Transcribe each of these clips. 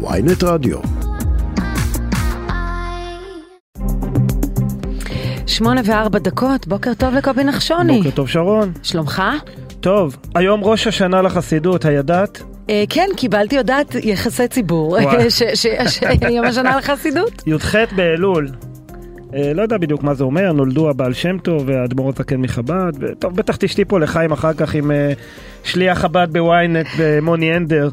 ויינט רדיו. שמונה וארבע דקות, בוקר טוב לקובי נחשוני. בוקר טוב שרון. שלומך? טוב, היום ראש השנה לחסידות, הידעת? אה, כן, קיבלתי הודעת יחסי ציבור, וואי. ש- ש- ש- יום השנה לחסידות. י"ח באלול. אה, לא יודע בדיוק מה זה אומר, נולדו הבעל שם טוב והאדמו"ר הזקן מחב"ד. וטוב, בטח תשתי פה לחיים אחר כך עם אה, שליח חב"ד בוויינט במוני הנדר.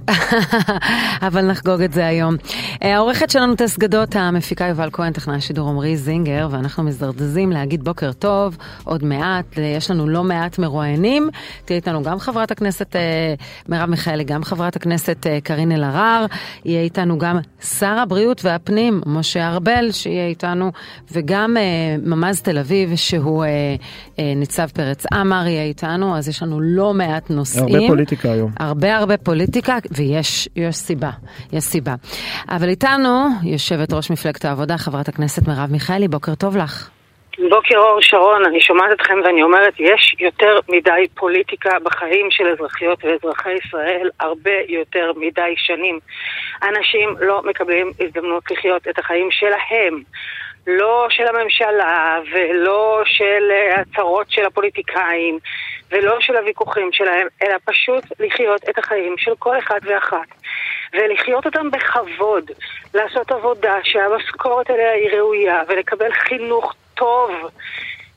אבל נחגוג את זה היום. אה, העורכת שלנו טס גדות, המפיקה יובל כהן, טכנאי השידור עמרי זינגר, ואנחנו מזדרזים להגיד בוקר טוב, עוד מעט, אה, יש לנו לא מעט מרואיינים. תהיה איתנו גם חברת הכנסת אה, מרב מיכאלי, גם חברת הכנסת קארין אלהרר, יהיה איתנו גם שר הבריאות והפנים, משה ארבל, שיהיה איתנו, וגם ממ"ז תל אביב, שהוא ניצב פרץ עמר, יהיה איתנו, אז יש לנו לא מעט נושאים. הרבה פוליטיקה היום. הרבה הרבה פוליטיקה, ויש יש סיבה, יש סיבה. אבל איתנו יושבת ראש מפלגת העבודה, חברת הכנסת מרב מיכאלי, בוקר טוב לך. בוקר אור שרון, אני שומעת אתכם ואני אומרת, יש יותר מדי פוליטיקה בחיים של אזרחיות ואזרחי ישראל, הרבה יותר מדי שנים. אנשים לא מקבלים הזדמנות לחיות את החיים שלהם. לא של הממשלה ולא של אה, הצהרות של הפוליטיקאים ולא של הוויכוחים שלהם, אלא פשוט לחיות את החיים של כל אחד ואחת. ולחיות אותם בכבוד, לעשות עבודה שהמשכורת עליה היא ראויה ולקבל חינוך טוב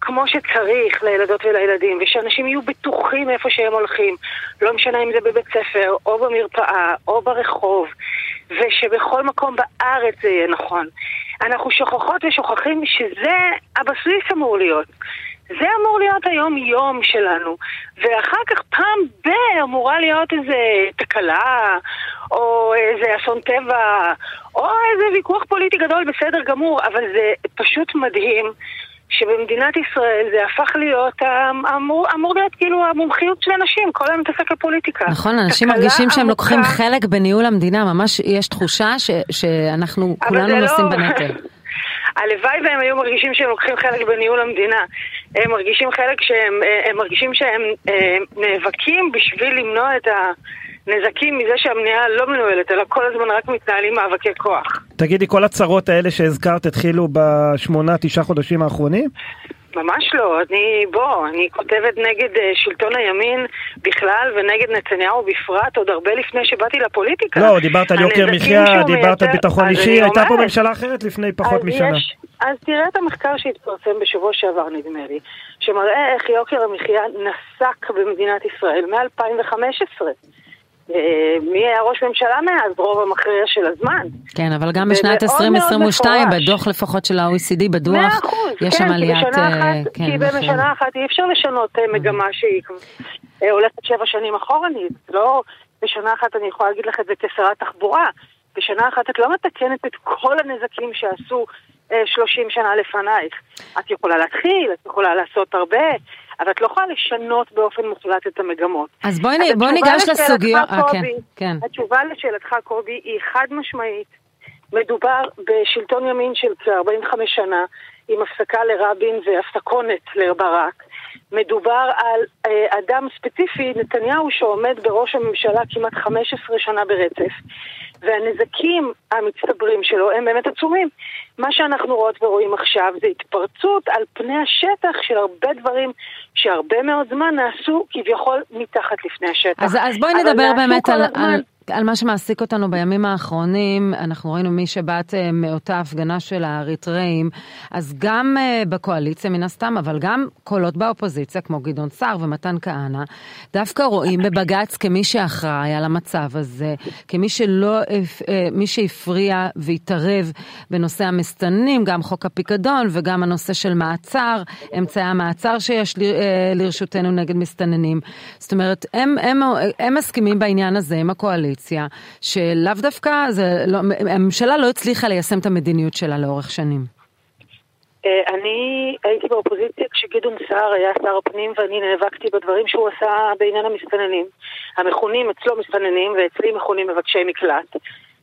כמו שצריך לילדות ולילדים, ושאנשים יהיו בטוחים איפה שהם הולכים, לא משנה אם זה בבית ספר, או במרפאה, או ברחוב, ושבכל מקום בארץ זה יהיה נכון. אנחנו שוכחות ושוכחים שזה הבסיס אמור להיות. זה אמור להיות היום-יום שלנו, ואחר כך פעם ב- אמורה להיות איזה תקלה, או איזה אסון טבע, או איזה ויכוח פוליטי גדול, בסדר גמור, אבל זה פשוט מדהים שבמדינת ישראל זה הפך להיות, אמ- אמור, אמור להיות כאילו המומחיות של אנשים, כל היום מתעסק בפוליטיקה. נכון, אנשים מרגישים שהם עמוקה. לוקחים חלק בניהול המדינה, ממש יש תחושה ש, שאנחנו כולנו נושאים לא- בנטל. הלוואי והם היו מרגישים שהם לוקחים חלק בניהול המדינה. הם מרגישים חלק שהם הם מרגישים שהם אה, נאבקים בשביל למנוע את הנזקים מזה שהמדינה לא מנוהלת, אלא כל הזמן רק מתנהלים מאבקי כוח. תגידי, כל הצרות האלה שהזכרת התחילו בשמונה, תשעה חודשים האחרונים? ממש לא, אני, בוא, אני כותבת נגד אה, שלטון הימין בכלל ונגד נתניהו בפרט עוד הרבה לפני שבאתי לפוליטיקה. לא, דיברת על יוקר מחיה, דיברת על ביטחון אישי, הייתה פה ממשלה אחרת לפני פחות אז משנה. יש, אז תראה את המחקר שהתפרסם בשבוע שעבר, נדמה לי, שמראה איך יוקר המחיה נסק במדינת ישראל מ-2015. מי היה ראש ממשלה מאז? רוב המכריע של הזמן. כן, אבל גם בשנת מאוד מאוד 2022, מפורש. בדוח לפחות של ה-OECD, בדוח, אחוז, יש כן, שם כי עליית... אה, כן, כי מחירים. בשנה אחת אי אפשר לשנות אה, מגמה שהיא אה, הולכת שבע שנים אחורנית. לא בשנה אחת אני יכולה להגיד לך את זה כשרת תחבורה. בשנה אחת את לא מתקנת את כל הנזקים שעשו אה, 30 שנה לפנייך. את יכולה להתחיל, את יכולה לעשות הרבה, אבל את לא יכולה לשנות באופן מוחלט את המגמות. אז בואי התשובה ניגש לסוגיות... אה, כן, כן. התשובה לשאלתך, קובי, היא חד משמעית. מדובר בשלטון ימין של כ-45 שנה, עם הפסקה לרבין והפסקונת לברק. מדובר על אה, אדם ספציפי, נתניהו, שעומד בראש הממשלה כמעט 15 שנה ברצף. והנזקים המצטברים שלו הם באמת עצומים. מה שאנחנו רואות ורואים עכשיו זה התפרצות על פני השטח של הרבה דברים שהרבה מאוד זמן נעשו כביכול מתחת לפני השטח. אז, אז בואי נדבר באמת על, הזמן. על, על מה שמעסיק אותנו בימים האחרונים. אנחנו ראינו משבת אה, מאותה הפגנה של האריתראים, אז גם אה, בקואליציה מן הסתם, אבל גם קולות באופוזיציה, כמו גדעון סער ומתן כהנא, דווקא רואים בבג"ץ כמי שאחראי על המצב הזה, כמי שלא, אה, מי שהפריע והתערב בנושא המסתננים, גם חוק הפיקדון וגם הנושא של מעצר, אמצעי המעצר שיש לרשותנו נגד מסתננים. זאת אומרת, הם, הם, הם מסכימים בעניין הזה עם הקואליציה, שלאו דווקא, זה לא, הממשלה לא הצליחה ליישם את המדיניות שלה לאורך שנים. אה, אני הייתי באופוזיציה כשגדעון סער היה שר הפנים ואני נאבקתי בדברים שהוא עשה בעניין המסתננים. המכונים אצלו מסתננים ואצלי מכונים מבקשי מקלט.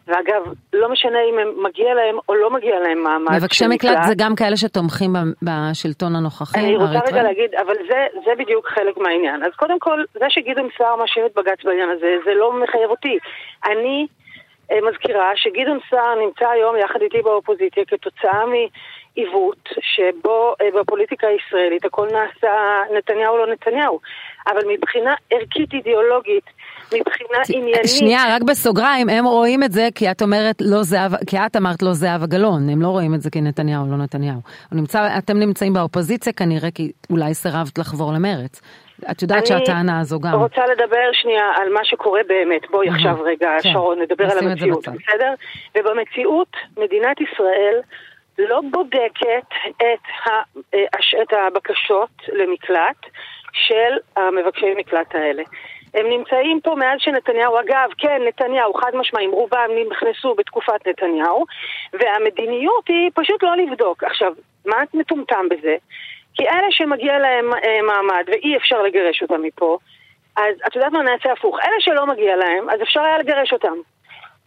ואגב, לא משנה אם הם מגיע להם או לא מגיע להם מעמד מבקשי מקלט זה גם כאלה שתומכים בשלטון הנוכחי, אני רוצה? רגע להגיד, אבל זה, זה בדיוק חלק מהעניין. אז קודם כל, זה שגדעון סער מאשים את בג"ץ בעניין הזה, זה לא מחייב אותי. אני אה, מזכירה שגדעון סער נמצא היום יחד איתי באופוזיציה כתוצאה מעיוות שבו אה, בפוליטיקה הישראלית הכל נעשה נתניהו לא נתניהו. אבל מבחינה ערכית אידיאולוגית, מבחינה עניינית... שנייה, רק בסוגריים, הם רואים את זה כי את אומרת לא זהבה, כי את אמרת לא זהבה גלאון, הם לא רואים את זה כנתניהו, לא נתניהו. נמצא, אתם נמצאים באופוזיציה כנראה כי אולי סירבת לחבור למרץ. את יודעת שהטענה הזו גם. אני רוצה לדבר שנייה על מה שקורה באמת. בואי עכשיו רגע, כן. שרון, נדבר על המציאות, בסדר? ובמציאות, מדינת ישראל לא בודקת את, ה, אה, את הבקשות למקלט של המבקשי מקלט האלה. הם נמצאים פה מאז שנתניהו, אגב, כן, נתניהו, חד משמעיים, רובם נכנסו בתקופת נתניהו, והמדיניות היא פשוט לא לבדוק. עכשיו, מה מטומטם בזה? כי אלה שמגיע להם אה, מעמד ואי אפשר לגרש אותם מפה, אז את יודעת מה נעשה הפוך? אלה שלא מגיע להם, אז אפשר היה לגרש אותם.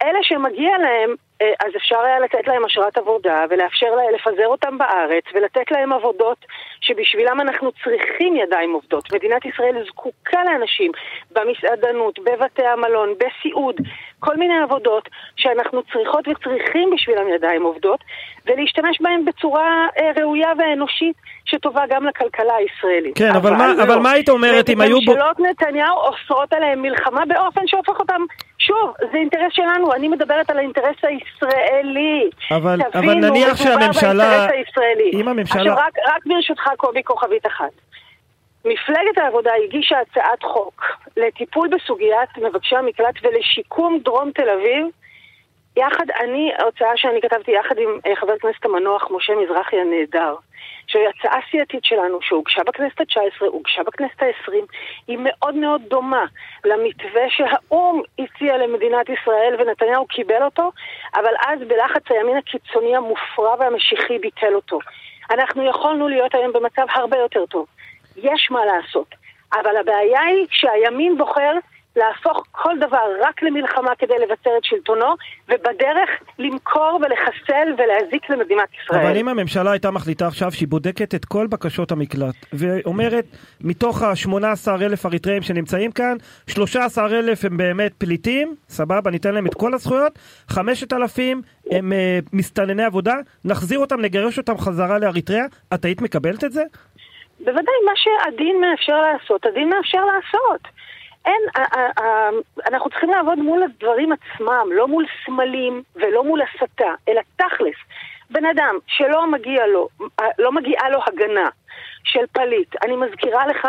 אלה שמגיע להם, אה, אז אפשר היה לתת להם אשרת עבודה ולאפשר להם לפזר אותם בארץ ולתת להם עבודות שבשבילם אנחנו צריכים ידיים עובדות. מדינת ישראל זקוקה לאנשים במסעדנות, בבתי המלון, בסיעוד, כל מיני עבודות שאנחנו צריכות וצריכים בשבילם ידיים עובדות ולהשתמש בהם בצורה אה, ראויה ואנושית שטובה גם לכלכלה הישראלית. כן, אבל, אבל, מה, לא. אבל מה היית אומרת אם היו... ממשלות נתניהו אוסרות עליהם מלחמה באופן שהופך אותם שוב, זה אינטרס שלנו, אני מדברת על האינטרס הישראלי. אבל, אבל נניח שהממשלה... אם הממשלה... עכשיו, רק, רק ברשותך, קובי, כוכבית אחת. מפלגת העבודה הגישה הצעת חוק לטיפול בסוגיית מבקשי המקלט ולשיקום דרום תל אביב. יחד, אני, ההוצאה שאני כתבתי יחד עם אה, חבר הכנסת המנוח משה מזרחי הנהדר. שהיא הצעה סיעתית שלנו שהוגשה בכנסת ה-19, הוגשה בכנסת ה-20, היא מאוד מאוד דומה למתווה שהאו"ם הציע למדינת ישראל ונתניהו קיבל אותו, אבל אז בלחץ הימין הקיצוני המופרע והמשיחי ביטל אותו. אנחנו יכולנו להיות היום במצב הרבה יותר טוב. יש מה לעשות. אבל הבעיה היא שהימין בוחר להפוך כל דבר רק למלחמה כדי לבצר את שלטונו, ובדרך למכור ולחסל ולהזיק למדינת ישראל. אבל אם הממשלה הייתה מחליטה עכשיו שהיא בודקת את כל בקשות המקלט, ואומרת, מתוך ה-18 אלף אריתראים שנמצאים כאן, 13 אלף הם באמת פליטים, סבבה, ניתן להם את כל הזכויות, 5,000 הם uh, מסתנני עבודה, נחזיר אותם, נגרש אותם חזרה לאריתריאה, את היית מקבלת את זה? בוודאי, מה שהדין מאפשר לעשות, הדין מאפשר לעשות. אין, אנחנו צריכים לעבוד מול הדברים עצמם, לא מול סמלים ולא מול הסתה, אלא תכלס. בן אדם שלא מגיע לו, לא מגיעה לו הגנה של פליט, אני מזכירה לך,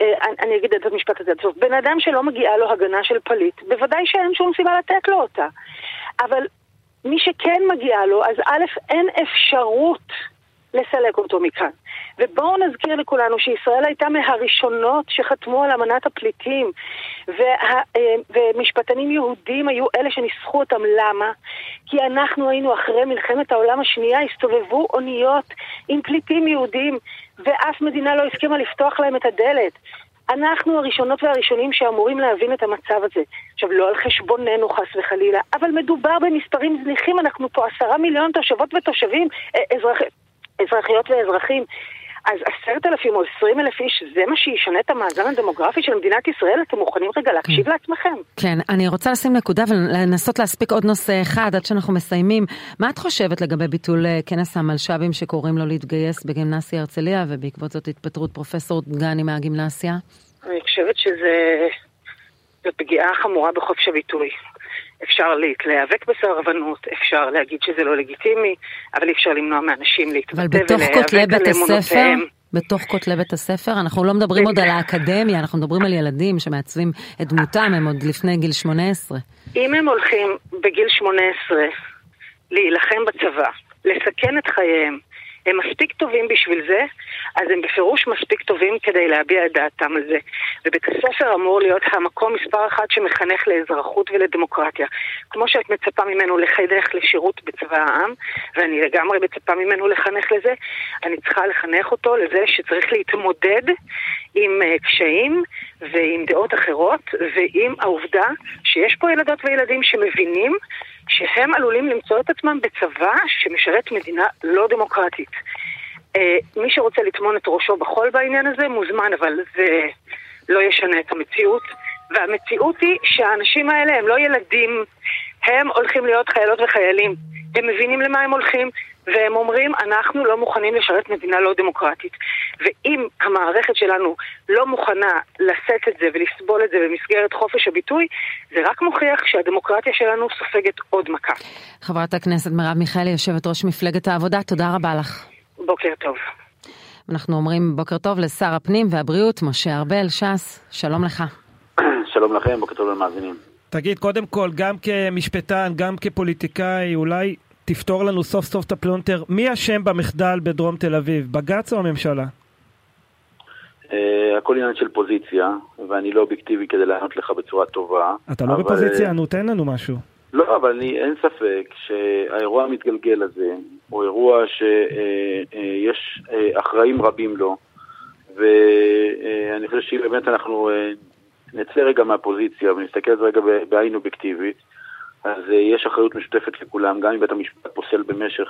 אה, אני אגיד את המשפט הזה עד סוף, בן אדם שלא מגיעה לו הגנה של פליט, בוודאי שאין שום סיבה לתת לו אותה. אבל מי שכן מגיעה לו, אז א', אין אפשרות לסלק אותו מכאן. ובואו נזכיר לכולנו שישראל הייתה מהראשונות שחתמו על אמנת הפליטים, וה, אה, ומשפטנים יהודים היו אלה שניסחו אותם. למה? כי אנחנו היינו אחרי מלחמת העולם השנייה, הסתובבו אוניות עם פליטים יהודים, ואף מדינה לא הסכימה לפתוח להם את הדלת. אנחנו הראשונות והראשונים שאמורים להבין את המצב הזה. עכשיו, לא על חשבוננו חס וחלילה, אבל מדובר במספרים זניחים, אנחנו פה עשרה מיליון תושבות ותושבים, אה, אזרח... אזרחיות ואזרחים. אז עשרת אלפים או עשרים אלף איש, זה מה שישנה את המאזן הדמוגרפי של מדינת ישראל? אתם מוכנים רגע להקשיב כן. לעצמכם? כן, אני רוצה לשים נקודה ולנסות להספיק עוד נושא אחד עד שאנחנו מסיימים. מה את חושבת לגבי ביטול אה, כנס המלש"בים שקוראים לו להתגייס בגימנסיה הרצליה, ובעקבות זאת התפטרות פרופסור דגני מהגימנסיה? אני חושבת שזה... פגיעה חמורה בחופש הביטוי. אפשר להיאבק בסרבנות, אפשר להגיד שזה לא לגיטימי, אבל אי אפשר למנוע מאנשים להתבטא ולהיאבק על אמונותיהם. בתוך כותלי בית הספר? אנחנו לא מדברים עוד על האקדמיה, אנחנו מדברים על ילדים שמעצבים את דמותם, הם עוד לפני גיל 18. אם הם הולכים בגיל 18 להילחם בצבא, לסכן את חייהם, הם מספיק טובים בשביל זה, אז הם בפירוש מספיק טובים כדי להביע את דעתם על זה. ובית הספר אמור להיות המקום מספר אחת שמחנך לאזרחות ולדמוקרטיה. כמו שאת מצפה ממנו לחנך לשירות בצבא העם, ואני לגמרי מצפה ממנו לחנך לזה, אני צריכה לחנך אותו לזה שצריך להתמודד עם uh, קשיים ועם דעות אחרות, ועם העובדה שיש פה ילדות וילדים שמבינים שהם עלולים למצוא את עצמם בצבא שמשרת מדינה לא דמוקרטית. אה, מי שרוצה לטמון את ראשו בחול בעניין הזה מוזמן, אבל זה לא ישנה את המציאות. והמציאות היא שהאנשים האלה הם לא ילדים הם הולכים להיות חיילות וחיילים. הם מבינים למה הם הולכים, והם אומרים, אנחנו לא מוכנים לשרת מדינה לא דמוקרטית. ואם המערכת שלנו לא מוכנה לשאת את זה ולסבול את זה במסגרת חופש הביטוי, זה רק מוכיח שהדמוקרטיה שלנו סופגת עוד מכה. חברת הכנסת מרב מיכאלי, יושבת ראש מפלגת העבודה, תודה רבה לך. בוקר טוב. אנחנו אומרים בוקר טוב לשר הפנים והבריאות, משה ארבל, ש"ס, שלום לך. שלום לכם, בוקר טוב למאזינים. תגיד, קודם כל, גם כמשפטן, גם כפוליטיקאי, אולי תפתור לנו סוף סוף את הפלונטר. מי אשם במחדל בדרום תל אביב, בג"ץ או הממשלה? אה, הכל עניין של פוזיציה, ואני לא אובייקטיבי כדי לענות לך בצורה טובה. אתה לא. בפוזיציה? נו, תן לנו משהו. לא, אבל אני, אין ספק שהאירוע המתגלגל הזה הוא אירוע שיש uh, אחראים רבים לו, ואני חושב שבאמת אנחנו נצא רגע מהפוזיציה ונסתכל על זה רגע בעין אובייקטיבית. אז uh, יש אחריות משותפת לכולם, גם אם בית המשפט פוסל במשך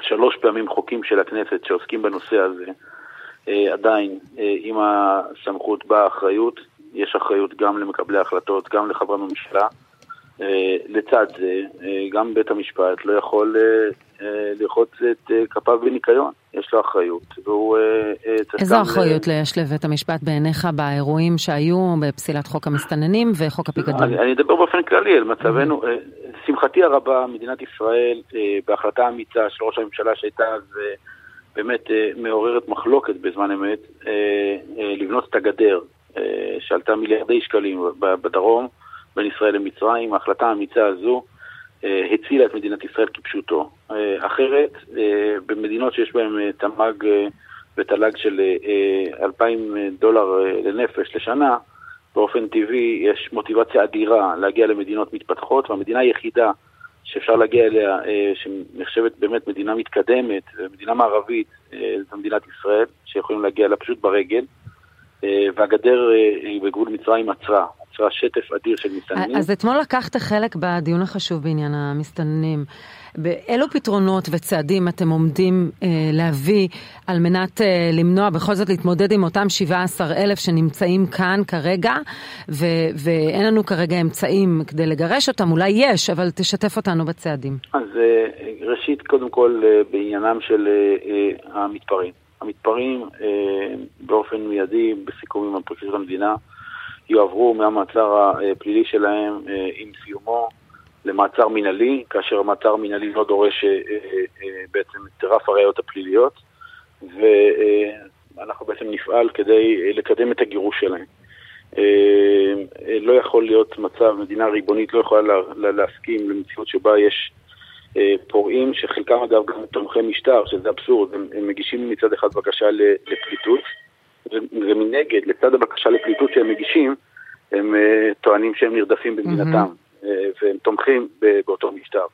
שלוש פעמים חוקים של הכנסת שעוסקים בנושא הזה, uh, עדיין uh, עם הסמכות באה האחריות, יש אחריות גם למקבלי ההחלטות, גם לחברי הממשלה. Uh, לצד זה, uh, גם בית המשפט לא יכול uh, לרחוץ את כפיו בניקיון, יש לו אחריות, והוא צריך איזו אחריות ל... יש לבית המשפט בעיניך באירועים שהיו בפסילת חוק המסתננים וחוק הפיקדון? אני, אני אדבר באופן כללי על מצבנו. לשמחתי הרבה, מדינת ישראל, בהחלטה אמיצה של ראש הממשלה שהייתה אז באמת מעוררת מחלוקת בזמן אמת, לבנות את הגדר שעלתה מיליארדי שקלים בדרום. בין ישראל למצרים. ההחלטה האמיצה הזו אה, הצילה את מדינת ישראל כפשוטו. אה, אחרת, אה, במדינות שיש בהן תמ"ג ותל"ג של 2,000 דולר לנפש לשנה, באופן טבעי יש מוטיבציה אדירה להגיע למדינות מתפתחות, והמדינה היחידה שאפשר להגיע אליה, שנחשבת באמת מדינה מתקדמת, מדינה מערבית, זו מדינת ישראל, שיכולים להגיע אליה פשוט ברגל. והגדר בגבול מצרים עצרה. יצרה שטף אדיר של מסתננים. אז אתמול לקחת חלק בדיון החשוב בעניין המסתננים. באילו פתרונות וצעדים אתם עומדים אה, להביא על מנת אה, למנוע, בכל זאת להתמודד עם אותם 17 אלף שנמצאים כאן כרגע, ו- ואין לנו כרגע אמצעים כדי לגרש אותם, אולי יש, אבל תשתף אותנו בצעדים. אז אה, ראשית, קודם כל, אה, בעניינם של אה, אה, המתפרעים. המתפרעים אה, באופן מיידי, בסיכום עם פרקליטות המדינה, יועברו מהמעצר הפלילי שלהם אה, עם סיומו למעצר מינהלי, כאשר המעצר המינהלי לא דורש אה, אה, בעצם את רף הראיות הפליליות, ואנחנו בעצם נפעל כדי לקדם את הגירוש שלהם. לא יכול להיות מצב, מדינה ריבונית לא יכולה להסכים למציאות שבה יש פורעים, שחלקם אגב גם תומכי משטר, שזה אבסורד, הם, מגישים מצד אחד בקשה לפליטות, ומנגד, לצד הבקשה לפליטות שהם מגישים, הם uh, טוענים שהם נרדפים במדינתם, mm-hmm. uh, והם תומכים באותו משטר.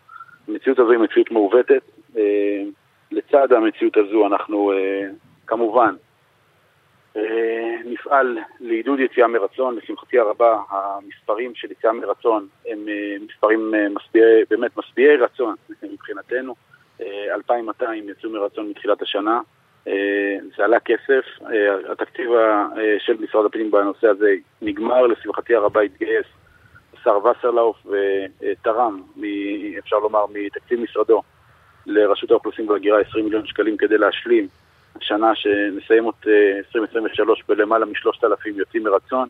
המציאות הזו היא מציאות מעוותת. Uh, לצד המציאות הזו אנחנו כמובן נפעל לעידוד יציאה מרצון. לשמחתי הרבה, המספרים של יציאה מרצון הם מספרים משביעי, באמת משביעי רצון מבחינתנו. Uh, 2,200 יצאו מרצון מתחילת השנה. אה, זה עלה כסף, אה, התקציב אה, של משרד הפנים בנושא הזה נגמר, לשמחתי הרבה התגייס השר וסרלאוף ותרם, אפשר לומר, מתקציב משרדו לרשות האוכלוסין וההגירה 20 מיליון שקלים כדי להשלים השנה שנסיים את 2023 בלמעלה משלושת אלפים יוצאים מרצון.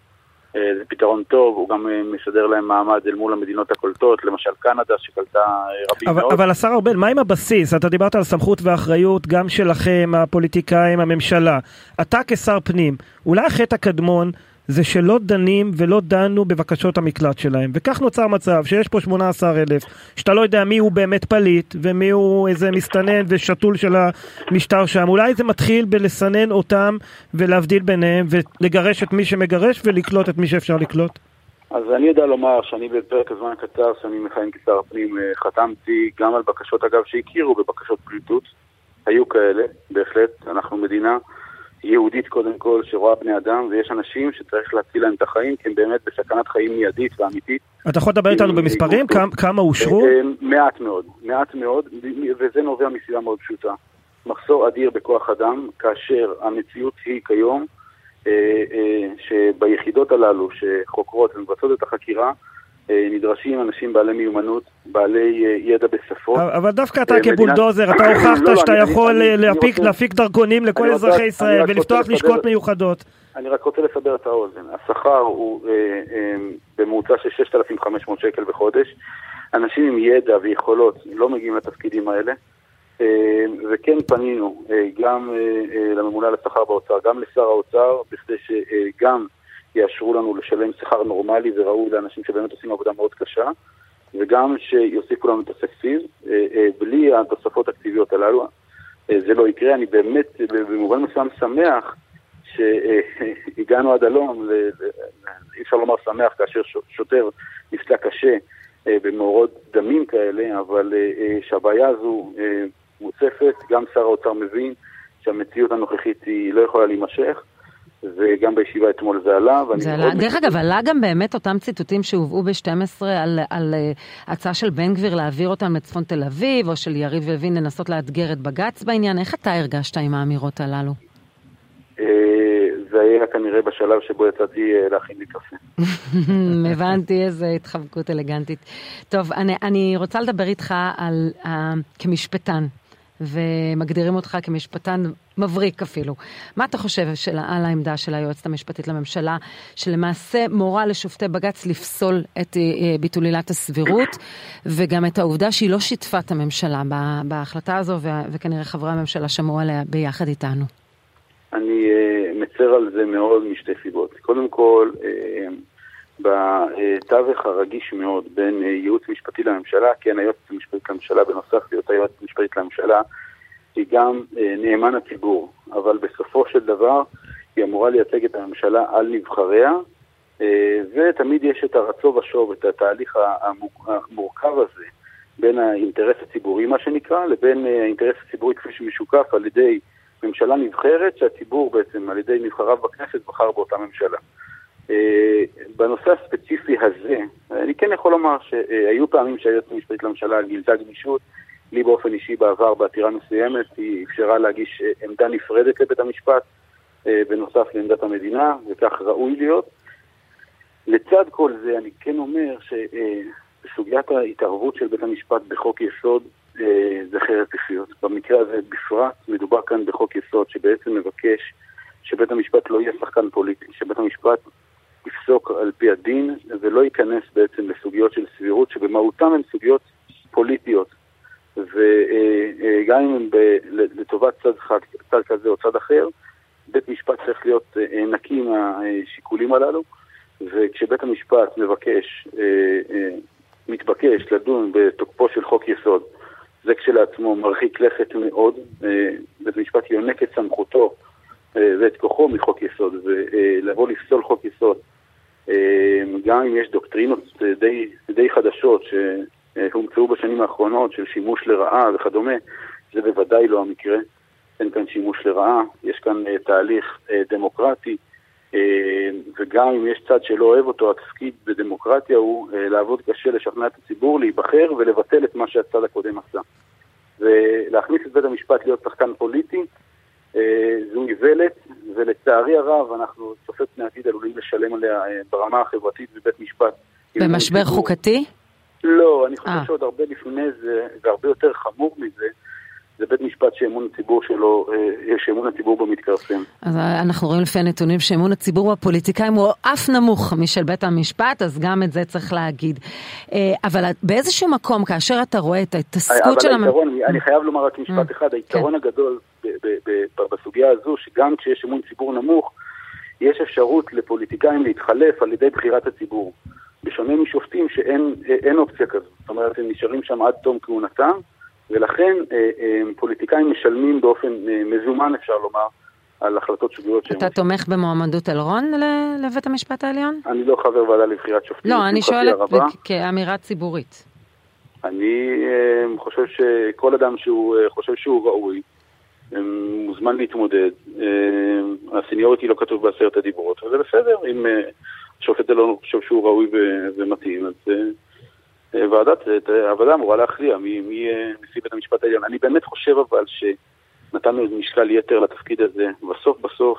אה, זה פתרון טוב, הוא גם אה, מסדר להם מעמד אל מול המדינות הקולטות, למשל קנדה שקלטה אה, רבים אבל, מאוד. אבל השר ארבל, מה עם הבסיס? אתה דיברת על סמכות ואחריות גם שלכם, הפוליטיקאים, הממשלה. אתה כשר פנים, אולי החטא הקדמון זה שלא דנים ולא דנו בבקשות המקלט שלהם. וכך נוצר מצב שיש פה 18 אלף, שאתה לא יודע מי הוא באמת פליט, ומי הוא איזה מסתנן ושתול של המשטר שם. אולי זה מתחיל בלסנן אותם ולהבדיל ביניהם, ולגרש את מי שמגרש ולקלוט את מי שאפשר לקלוט. אז אני יודע לומר שאני בפרק הזמן הקצר שאני מכהן כשר הפנים אה, חתמתי גם על בקשות אגב שהכירו בבקשות פליטות, היו כאלה, בהחלט, אנחנו מדינה יהודית קודם כל, שרואה בני אדם, ויש אנשים שצריך להציל להם את החיים, כי הם באמת בסכנת חיים מיידית ואמיתית. אתה יכול לדבר איתנו במספרים? כמה אושרו? אה, מעט מאוד, מעט מאוד, וזה נובע מסיבה מאוד פשוטה. מחסור אדיר בכוח אדם, כאשר המציאות היא כיום, אה, אה, שביחידות הללו שחוקרות ומבצעות את החקירה, נדרשים אנשים בעלי מיומנות, בעלי ידע בשפות. אבל דווקא אתה כבולדוזר, אתה הוכחת לא, לא, שאתה יכול להפיק דרכונים לכל אזרחי ישראל ולפתוח לשכות מיוחדות. אני רק רוצה לסבר את האוזן. השכר הוא בממוצע של 6,500 שקל בחודש. אנשים עם ידע ויכולות לא מגיעים לתפקידים האלה. אה, וכן פנינו אה, גם אה, לממונה על השכר באוצר, גם לשר האוצר, בכדי שגם יאשרו לנו לשלם שכר נורמלי וראוי לאנשים שבאמת עושים עבודה מאוד קשה, וגם שיוסיפו לנו את התקציב. בלי התוספות התקציביות הללו זה לא יקרה. אני באמת במובן מסוים שמח שהגענו עד הלום, אי אפשר לומר שמח כאשר שוטר נפצע קשה במאורות דמים כאלה, אבל שהבעיה הזו מוצפת, גם שר האוצר מבין שהמציאות הנוכחית היא לא יכולה להימשך. וגם בישיבה אתמול זה עלה. זה עלה, דרך אגב, עלה גם באמת אותם ציטוטים שהובאו ב-12 על, על uh, הצעה של בן גביר להעביר אותם לצפון תל אביב, או של יריב לוין לנסות לאתגר את בג"ץ בעניין. איך אתה הרגשת עם האמירות הללו? Uh, זה היה כנראה בשלב שבו יצאתי uh, להכין לי קפה. הבנתי איזה התחבקות אלגנטית. טוב, אני, אני רוצה לדבר איתך על, uh, כמשפטן. ומגדירים אותך כמשפטן מבריק אפילו. מה אתה חושב של, על העמדה של היועצת המשפטית לממשלה, שלמעשה מורה לשופטי בג"ץ לפסול את uh, ביטול עילת הסבירות, וגם את העובדה שהיא לא שיתפה את הממשלה בהחלטה הזו, וכנראה חברי הממשלה שמעו עליה ביחד איתנו? אני uh, מצר על זה מאוד משתי סיבות. קודם כל, בתווך הרגיש מאוד בין אה, ייעוץ משפטי לממשלה, כן, היועצת המשפטית לממשלה בנוסף להיות היועצת המשפטית לממשלה היא גם אה, נאמן הציבור, אבל בסופו של דבר היא אמורה לייצג את הממשלה על נבחריה, אה, ותמיד יש את הרצו ושוב, את התהליך המורכב הזה בין האינטרס הציבורי, מה שנקרא, לבין האינטרס הציבורי כפי שמשוקף על ידי ממשלה נבחרת, שהציבור בעצם על ידי נבחריו בכנסת בחר באותה ממשלה. אה, בנושא הספציפי הזה, אני כן יכול לומר שהיו פעמים שהיועצת המשפטית לממשלה גילתה גמישות. לי באופן אישי בעבר בעתירה מסוימת היא אפשרה להגיש אה, עמדה נפרדת לבית המשפט אה, בנוסף לעמדת המדינה, וכך ראוי להיות. לצד כל זה אני כן אומר שבסוגיית ההתערבות של בית המשפט בחוק יסוד זה חרב פיפיות. במקרה הזה בפרט מדובר כאן בחוק יסוד שבעצם מבקש שבית המשפט לא יהיה שחקן פוליטי, שבית המשפט יפסוק על פי הדין ולא ייכנס בעצם לסוגיות של סבירות שבמהותן הן סוגיות פוליטיות וגם אם הן לטובת צד, צד כזה או צד אחר, בית משפט צריך להיות אה, נקי מהשיקולים הללו וכשבית המשפט מבקש, אה, אה, מתבקש לדון בתוקפו של חוק יסוד זה כשלעצמו מרחיק לכת מאוד, בית המשפט יונק את סמכותו ואת כוחו מחוק יסוד, ולבוא לפסול חוק יסוד. גם אם יש דוקטרינות די, די חדשות שהומצאו בשנים האחרונות של שימוש לרעה וכדומה, זה בוודאי לא המקרה. אין כאן שימוש לרעה, יש כאן uh, תהליך uh, דמוקרטי, וגם אם יש צד שלא אוהב אותו, התפקיד בדמוקרטיה הוא לעבוד קשה, לשכנע את הציבור, להיבחר ולבטל את מה שהצד הקודם עשה. ולהכניס את בית המשפט להיות שחקן פוליטי, אה, זו איוולת, ולצערי הרב אנחנו צופי פני עתיד עלולים לשלם עליה אה, ברמה החברתית בבית משפט. במשבר חוקתי? לא, אני חושב 아. אה. שעוד הרבה לפני זה, והרבה יותר חמור מזה, זה בית משפט שאמון הציבור שלו, שאמון הציבור בו מתכרסם. אז אנחנו רואים לפי הנתונים שאמון הציבור בפוליטיקאים הוא אף נמוך משל בית המשפט, אז גם את זה צריך להגיד. אבל באיזשהו מקום, כאשר אתה רואה את ההתעסקות של... אבל היתרון, אני חייב לומר רק משפט אחד, היתרון כן. הגדול בסוגיה הזו, שגם כשיש אמון ציבור נמוך, יש אפשרות לפוליטיקאים להתחלף על ידי בחירת הציבור. בשונה משופטים שאין אופציה כזו. זאת אומרת, הם נשארים שם עד תום כהונתם, ולכן אה, אה, פוליטיקאים משלמים באופן אה, מזומן, אפשר לומר, על החלטות שגויות שהם... אתה תומך במועמדות אלרון לבית המשפט העליון? אני לא חבר ועדה לבחירת שופטים. לא, אני שואלת כאמירה ציבורית. אני חושב שכל אדם שהוא חושב שהוא ראוי, מוזמן להתמודד. אה, הסניוריטי לא כתוב בעשרת הדיברות, וזה בסדר, אם אה, השופט אלון חושב שהוא ראוי ומתאים, אז אה, ועדת, הוועדה אמורה להכריע מי יהיה נשיא בית המשפט העליון. אני באמת חושב אבל שנתנו משקל יתר לתפקיד הזה. בסוף בסוף,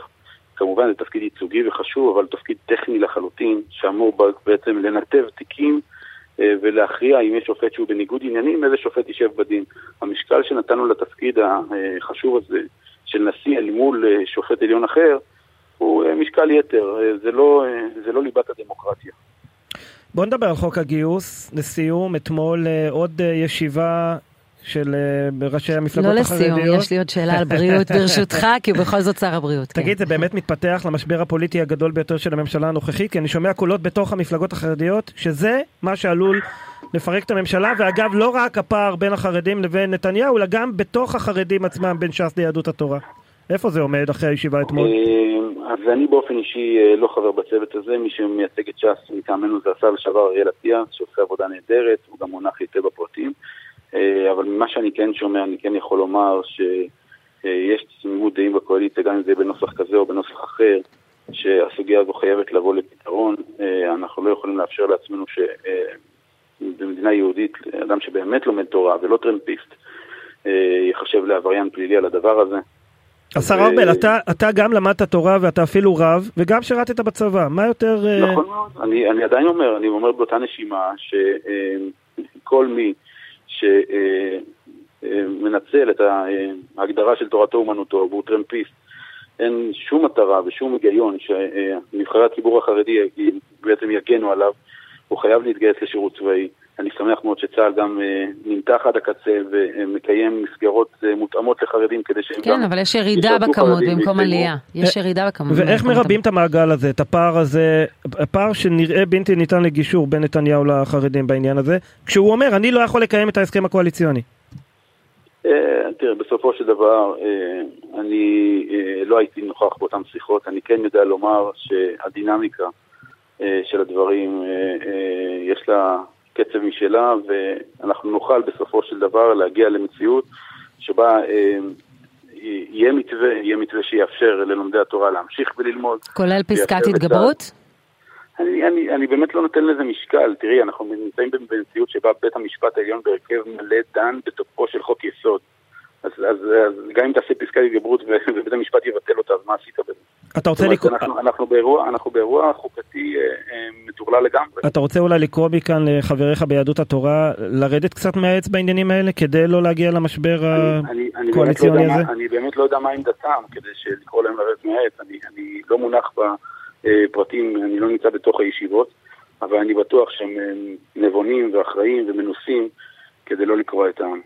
כמובן זה תפקיד ייצוגי וחשוב, אבל תפקיד טכני לחלוטין, שאמור בעצם לנתב תיקים ולהכריע אם יש שופט שהוא בניגוד עניינים, איזה שופט יישב בדין. המשקל שנתנו לתפקיד החשוב הזה של נשיא אל מול שופט עליון אחר, הוא משקל יתר, זה לא, זה לא ליבת הדמוקרטיה. בוא נדבר על חוק הגיוס. לסיום, אתמול עוד ישיבה של אה, ראשי המפלגות לא החרדיות. לא לסיום, יש לי עוד שאלה על בריאות ברשותך, כי הוא בכל זאת שר הבריאות. כן. תגיד, כן. זה באמת מתפתח למשבר הפוליטי הגדול ביותר של הממשלה הנוכחית? כי אני שומע קולות בתוך המפלגות החרדיות, שזה מה שעלול לפרק את הממשלה, ואגב, לא רק הפער בין החרדים לבין נתניהו, אלא גם בתוך החרדים עצמם בין ש"ס ליהדות התורה. איפה זה עומד אחרי הישיבה אתמול? אה, אז אני באופן אישי אה, לא חבר בצוות הזה, מי שמייצג את ש"ס מטעמנו זה השר לשעבר אריאל אטיאס, שעושה עבודה נהדרת, הוא גם מונח היטב בפרטים. אה, אבל ממה שאני כן שומע, אני כן יכול לומר שיש תמימות דעים בקואליציה, גם אם זה בנוסח כזה או בנוסח אחר, שהסוגיה הזו חייבת לבוא לפתרון. אה, אנחנו לא יכולים לאפשר לעצמנו שבמדינה יהודית, אדם שבאמת לומד תורה ולא טרמפיסט, ייחשב לעבריין פלילי על הדבר הזה. השר ארבל, אתה, אתה גם למדת תורה ואתה אפילו רב, וגם שירתת בצבא, מה יותר... נכון מאוד, אני, אני עדיין אומר, אני אומר באותה נשימה, שכל מי שמנצל את ההגדרה של תורתו אומנותו והוא טרמפיסט, אין שום מטרה ושום היגיון שנבחרי הציבור החרדי בעצם יגנו עליו, הוא חייב להתגייס לשירות צבאי. אני שמח מאוד שצה"ל גם אה, נמתח עד הקצה ומקיים מסגרות אה, מותאמות לחרדים כדי שהם כן, גם... כן, אבל יש ירידה בכמות במקום עלייה. יש ירידה בכמות. ואיך מרבים את המעגל הזה, את הפער הזה, הפער שנראה בלתי ניתן לגישור בין נתניהו לחרדים בעניין הזה, כשהוא אומר, אני לא יכול לקיים את ההסכם הקואליציוני. אה, תראה, בסופו של דבר, אני לא הייתי נוכח באותן שיחות, אני כן יודע לומר שהדינמיקה של הדברים, יש לה... קצב משלה, ואנחנו נוכל בסופו של דבר להגיע למציאות שבה אה, יהיה מתווה, יהיה מתווה שיאפשר ללומדי התורה להמשיך וללמוד. כולל פסקת התגברות? אני, אני, אני באמת לא נותן לזה משקל. תראי, אנחנו נמצאים במציאות שבה בית המשפט העליון בהרכב מלא דן בתוקפו של חוק יסוד. אז, אז, אז גם אם תעשה פסקת התגברות ובית המשפט יבטל אותה, אז מה עשית בזה? אתה רוצה לקרוא... אנחנו, אנחנו, באירוע, אנחנו באירוע חוקתי אה, אה, מטורלל לגמרי. אתה רוצה אולי לקרוא מכאן לחבריך ביהדות התורה לרדת קצת מהעץ בעניינים האלה כדי לא להגיע למשבר הקואליציוני לא הזה? אני באמת לא יודע מה עמדתם כדי לקרוא להם לרדת מהעץ. אני, אני לא מונח בפרטים, אני לא נמצא בתוך הישיבות, אבל אני בטוח שהם נבונים ואחראים ומנוסים כדי לא לקרוא את העם.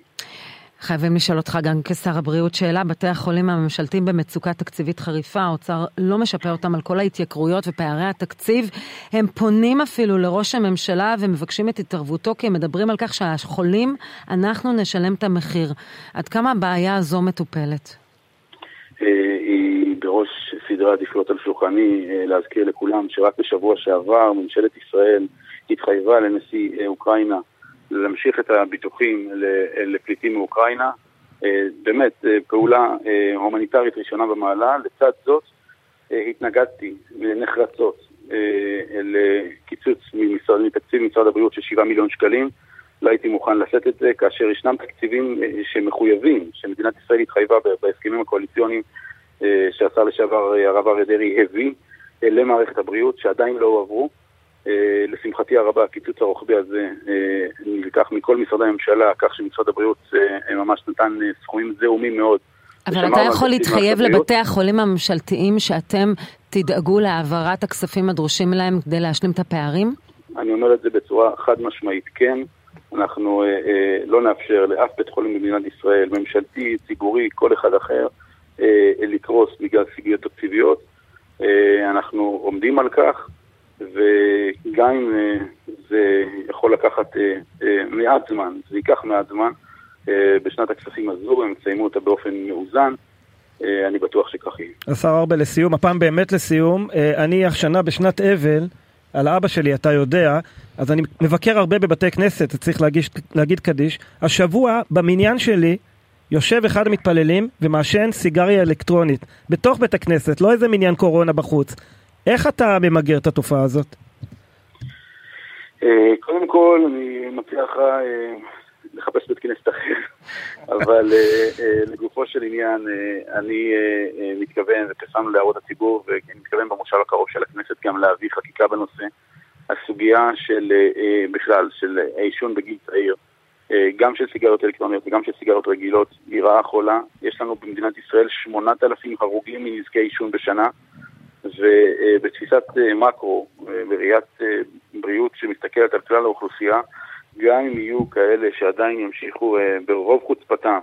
חייבים לשאול אותך גם כשר הבריאות שאלה, בתי החולים הממשלתיים במצוקה תקציבית חריפה, האוצר לא משפר אותם על כל ההתייקרויות ופערי התקציב. הם פונים אפילו לראש הממשלה ומבקשים את התערבותו כי הם מדברים על כך שהחולים, אנחנו נשלם את המחיר. עד כמה הבעיה הזו מטופלת? אה, היא בראש סדרי העדיפויות על שולחני, אה, להזכיר לכולם שרק בשבוע שעבר ממשלת ישראל התחייבה לנשיא אה, אוקראינה להמשיך את הביטוחים לפליטים מאוקראינה. אה, באמת, אה, פעולה אה, הומניטרית ראשונה במעלה. לצד זאת, התנגדתי נחרצות לקיצוץ מתקציב משרד הבריאות של 7 מיליון שקלים. לא הייתי מוכן לשאת את זה, כאשר ישנם תקציבים שמחויבים, שמדינת ישראל התחייבה בהסכמים הקואליציוניים שהשר לשעבר הרב אריה דרעי הביא למערכת הבריאות, שעדיין לא הועברו. אה, לשמחתי הרבה הקיצוץ הרוחבי הזה אה, נלקח מכל משרדי הממשלה, כך שמשרד הבריאות אה, ממש נתן סכומים זעומים מאוד. אבל אתה יכול להתחייב לבתי החולים הממשלתיים שאתם תדאגו להעברת הכספים הדרושים להם כדי להשלים את הפערים? אני אומר את זה בצורה חד משמעית, כן. אנחנו אה, אה, לא נאפשר לאף בית חולים במדינת ישראל, ממשלתי, ציבורי, כל אחד אחר, אה, לקרוס בגלל סוגיות תקציביות. אה, אנחנו עומדים על כך. וגם אם אה, זה יכול לקחת אה, אה, מעט זמן, זה ייקח מעט זמן, בשנת הכספים הזו הם יסיימו אותה באופן מאוזן. אני בטוח שכך יהיה. השר ארבל, לסיום, הפעם באמת לסיום, אני השנה בשנת אבל, על אבא שלי, אתה יודע, אז אני מבקר הרבה בבתי כנסת, צריך להגיש, להגיד קדיש. השבוע, במניין שלי, יושב אחד המתפללים ומעשן סיגריה אלקטרונית, בתוך בית הכנסת, לא איזה מניין קורונה בחוץ. איך אתה ממגר את התופעה הזאת? אה, קודם כל, אני מציע לך אה, לחפש בית כנסת אחר, אבל אה, לגופו של עניין, אני מתכוון, ופרסמנו להערות הציבור, ואני מתכוון במושב הקרוב של הכנסת גם להביא חקיקה בנושא, הסוגיה של בכלל, של עישון בגיל צעיר, גם של סיגריות אלקטרוניות וגם של סיגריות רגילות, היא רעה חולה. יש לנו במדינת ישראל 8,000 הרוגים מנזקי עישון בשנה, ובתפיסת מקרו, בראיית בריאות שמסתכלת על כלל האוכלוסייה, גם אם יהיו כאלה שעדיין ימשיכו ברוב חוצפתם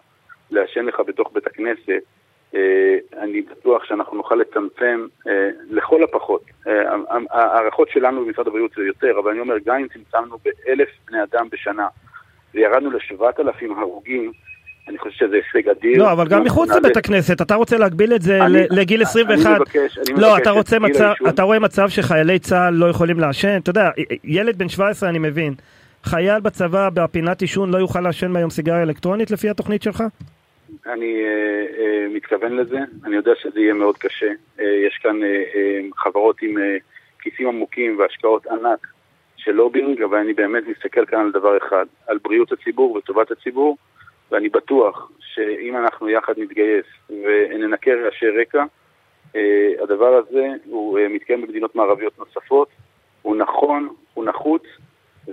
לעשן לך בתוך בית הכנסת, אני בטוח שאנחנו נוכל לצמצם לכל הפחות. ההערכות שלנו במשרד הבריאות זה יותר, אבל אני אומר, גם אם צמצמנו באלף בני אדם בשנה וירדנו לשבעת אלפים הרוגים, אני חושב שזה הישג אדיר. לא, אבל גם מחוץ לבית הכנסת, אתה רוצה להגביל את זה לגיל 21. אני מבקש, אני מבקש לא, אתה רוצה מצב, אתה רואה מצב שחיילי צה"ל לא יכולים לעשן? אתה יודע, ילד בן 17 אני מבין. חייל בצבא בפינת עישון לא יוכל לעשן מהיום סיגריה אלקטרונית לפי התוכנית שלך? אני uh, uh, מתכוון לזה, אני יודע שזה יהיה מאוד קשה. Uh, יש כאן חברות עם כיסים עמוקים והשקעות ענק של לובינג, אבל אני באמת מסתכל כאן על דבר אחד, על בריאות הציבור וטובת הציבור, ואני בטוח שאם אנחנו יחד נתגייס וננקה רעשי רקע, uh, הדבר הזה הוא uh, מתקיים במדינות מערביות נוספות, הוא נכון, הוא נחוץ,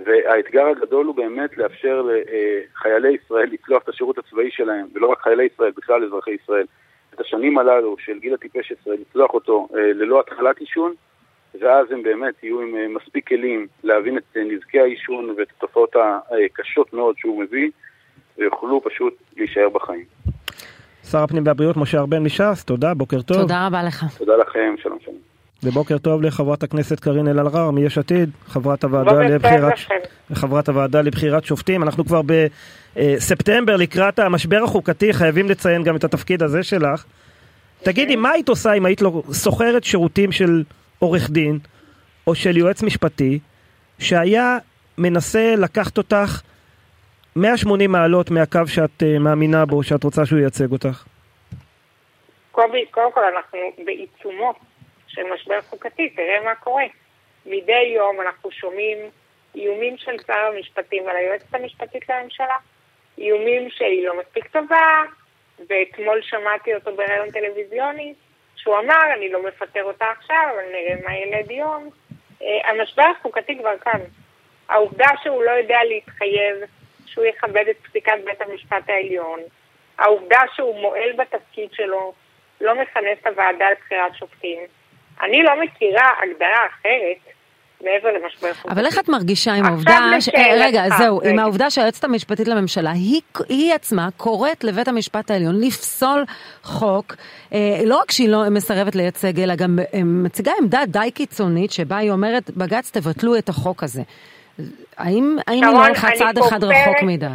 והאתגר הגדול הוא באמת לאפשר לחיילי ישראל לצלוח את השירות הצבאי שלהם, ולא רק חיילי ישראל, בכלל אזרחי ישראל, את השנים הללו של גיל הטיפש עשרה, לצלוח אותו ללא התחלת עישון, ואז הם באמת יהיו עם מספיק כלים להבין את נזקי העישון ואת התופעות הקשות מאוד שהוא מביא, ויוכלו פשוט להישאר בחיים. שר הפנים והבריאות משה ארבל מש"ס, תודה, בוקר טוב. תודה רבה לך. תודה לכם, שלום שלום. ובוקר טוב לחברת הכנסת קארין אלהרר מיש עתיד, חברת הוועדה לבחירת, חברת הוועדה לבחירת שופטים. אנחנו כבר בספטמבר לקראת המשבר החוקתי, חייבים לציין גם את התפקיד הזה שלך. תגידי, מה היית עושה אם היית לא שוכרת שירותים של עורך דין או של יועץ משפטי שהיה מנסה לקחת אותך 180 מעלות מהקו שאת מאמינה בו, שאת רוצה שהוא ייצג אותך? קובי, קודם כל אנחנו בעיצומו של משבר חוקתי, תראה מה קורה. מדי יום אנחנו שומעים איומים של שר המשפטים על היועצת המשפטית לממשלה, איומים שהיא לא מספיק טובה, ואתמול שמעתי אותו בראיון טלוויזיוני, שהוא אמר, אני לא מפטר אותה עכשיו, אבל נראה מה ילד יום. המשבר החוקתי כבר כאן. העובדה שהוא לא יודע להתחייב שהוא יכבד את פסיקת בית המשפט העליון, העובדה שהוא מועל בתפקיד שלו, לא מכנס את הוועדה לבחירת שופטים, אני לא מכירה הגדרה אחרת מעבר למשבר חוקתי. אבל איך את מרגישה עם העובדה, ש... רגע, זהו, עם העובדה שהיועצת המשפטית לממשלה, היא, היא עצמה קוראת לבית המשפט העליון לפסול חוק, אה, לא רק שהיא לא מסרבת לייצג, אלא גם אה, מציגה עמדה די קיצונית, שבה היא אומרת, בג"ץ תבטלו את החוק הזה. האם, האם היא הלכה צעד אחד רחוק מדי?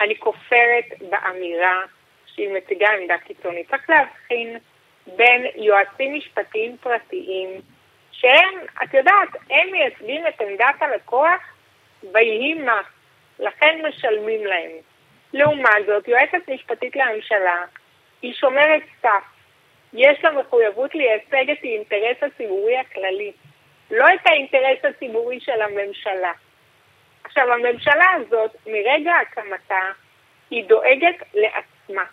אני כופרת באמירה שהיא מציגה עמדה קיצונית. צריך להבחין בין יועצים משפטיים פרטיים, שהם, את יודעת, הם מייצגים את עמדת הלקוח ויהי מה, לכן משלמים להם. לעומת זאת, יועצת משפטית לממשלה היא שומרת סף. יש לה מחויבות לייצג את האינטרס הציבורי הכללי, לא את האינטרס הציבורי של הממשלה. עכשיו, הממשלה הזאת, מרגע הקמתה, היא דואגת לעצמה.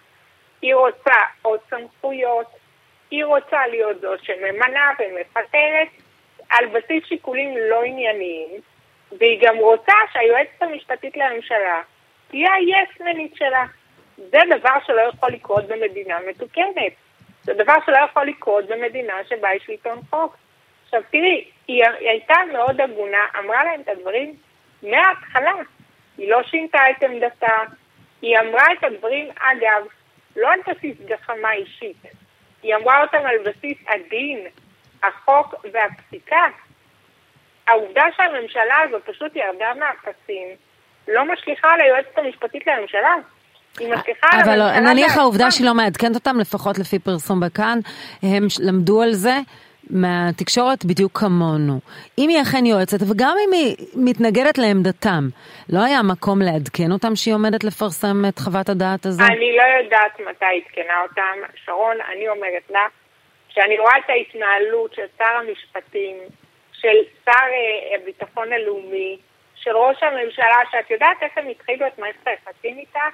היא רוצה עוד סמכויות, היא רוצה להיות זאת שממנה ומפטרת על בסיס שיקולים לא ענייניים, והיא גם רוצה שהיועצת המשפטית לממשלה תהיה היסמנית שלה. זה דבר שלא יכול לקרות במדינה מתוקנת. זה דבר שלא יכול לקרות במדינה שבה יש שלטון חוק. עכשיו תראי, היא, היא הייתה מאוד הגונה, אמרה להם את הדברים מההתחלה. היא לא שינתה את עמדתה, היא אמרה את הדברים, אגב, לא על בסיס גחמה אישית, היא אמרה אותם על בסיס הדין, החוק והפסיקה. העובדה שהממשלה הזאת פשוט ירדה מהפסים לא משליכה על היועצת המשפטית לממשלה. אבל נניח העובדה שהיא לא מעדכנת אותם, לפחות לפי פרסום בכאן, הם למדו על זה מהתקשורת בדיוק כמונו. אם היא אכן יועצת, וגם אם היא מתנגדת לעמדתם, לא היה מקום לעדכן אותם שהיא עומדת לפרסם את חוות הדעת הזו? אני לא יודעת מתי עדכנה אותם. שרון, אני אומרת לך, שאני רואה את ההתנהלות של שר המשפטים, של שר אה, הביטחון הלאומי, של ראש הממשלה, שאת יודעת איך הם התחילו את מערכת היחסים איתה?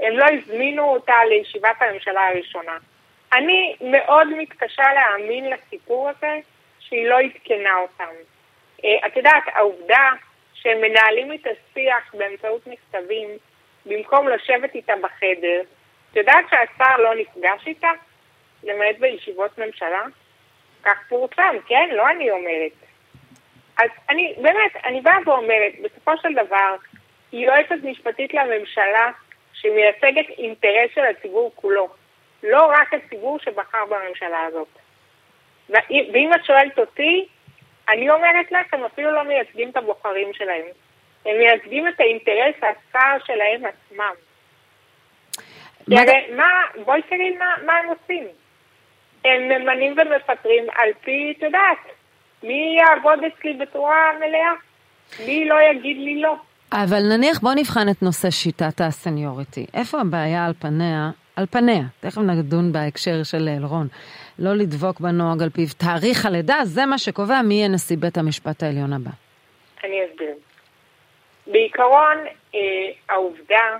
הם לא הזמינו אותה לישיבת הממשלה הראשונה. אני מאוד מתקשה להאמין לסיפור הזה שהיא לא עדכנה אותם. אה, את יודעת, העובדה שהם מנהלים את השיח באמצעות מכתבים, במקום לשבת איתה בחדר, את יודעת שהשר לא נפגש איתה? למעט בישיבות ממשלה? כך פורסם, כן? לא אני אומרת. אז אני, באמת, אני באה ואומרת, בסופו של דבר, היא יועצת משפטית לממשלה שמייצגת אינטרס של הציבור כולו, לא רק הציבור שבחר בממשלה הזאת. ואם את שואלת אותי, אני אומרת לך, הם אפילו לא מייצגים את הבוחרים שלהם. הם מייצגים את האינטרס הצר שלהם עצמם. הרי מה, בואי תראי מה, מה הם עושים. הם ממנים ומפטרים על פי, את יודעת, מי יעבוד אצלי בצורה מלאה? מי לא יגיד לי לא? אבל נניח בוא נבחן את נושא שיטת הסניוריטי. איפה הבעיה על פניה? על פניה, תכף נדון בהקשר של אלרון. לא לדבוק בנוהג על פיו תאריך הלידה, זה מה שקובע מי יהיה נשיא בית המשפט העליון הבא. אני אסביר. בעיקרון, אה, העובדה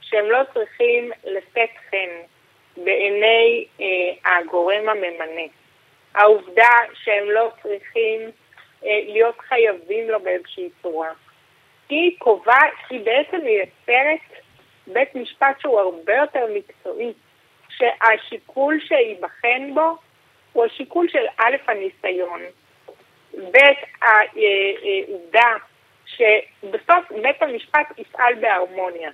שהם לא צריכים לשאת חן בעיני אה, הגורם הממנה. העובדה שהם לא צריכים אה, להיות חייבים לו באיזושהי צורה. היא קובעת, היא בעצם מייצרת בית משפט שהוא הרבה יותר מקצועי, שהשיקול שייבחן בו הוא השיקול של א', הניסיון, ב', העובדה שבסוף בית המשפט יפעל בהרמוניה.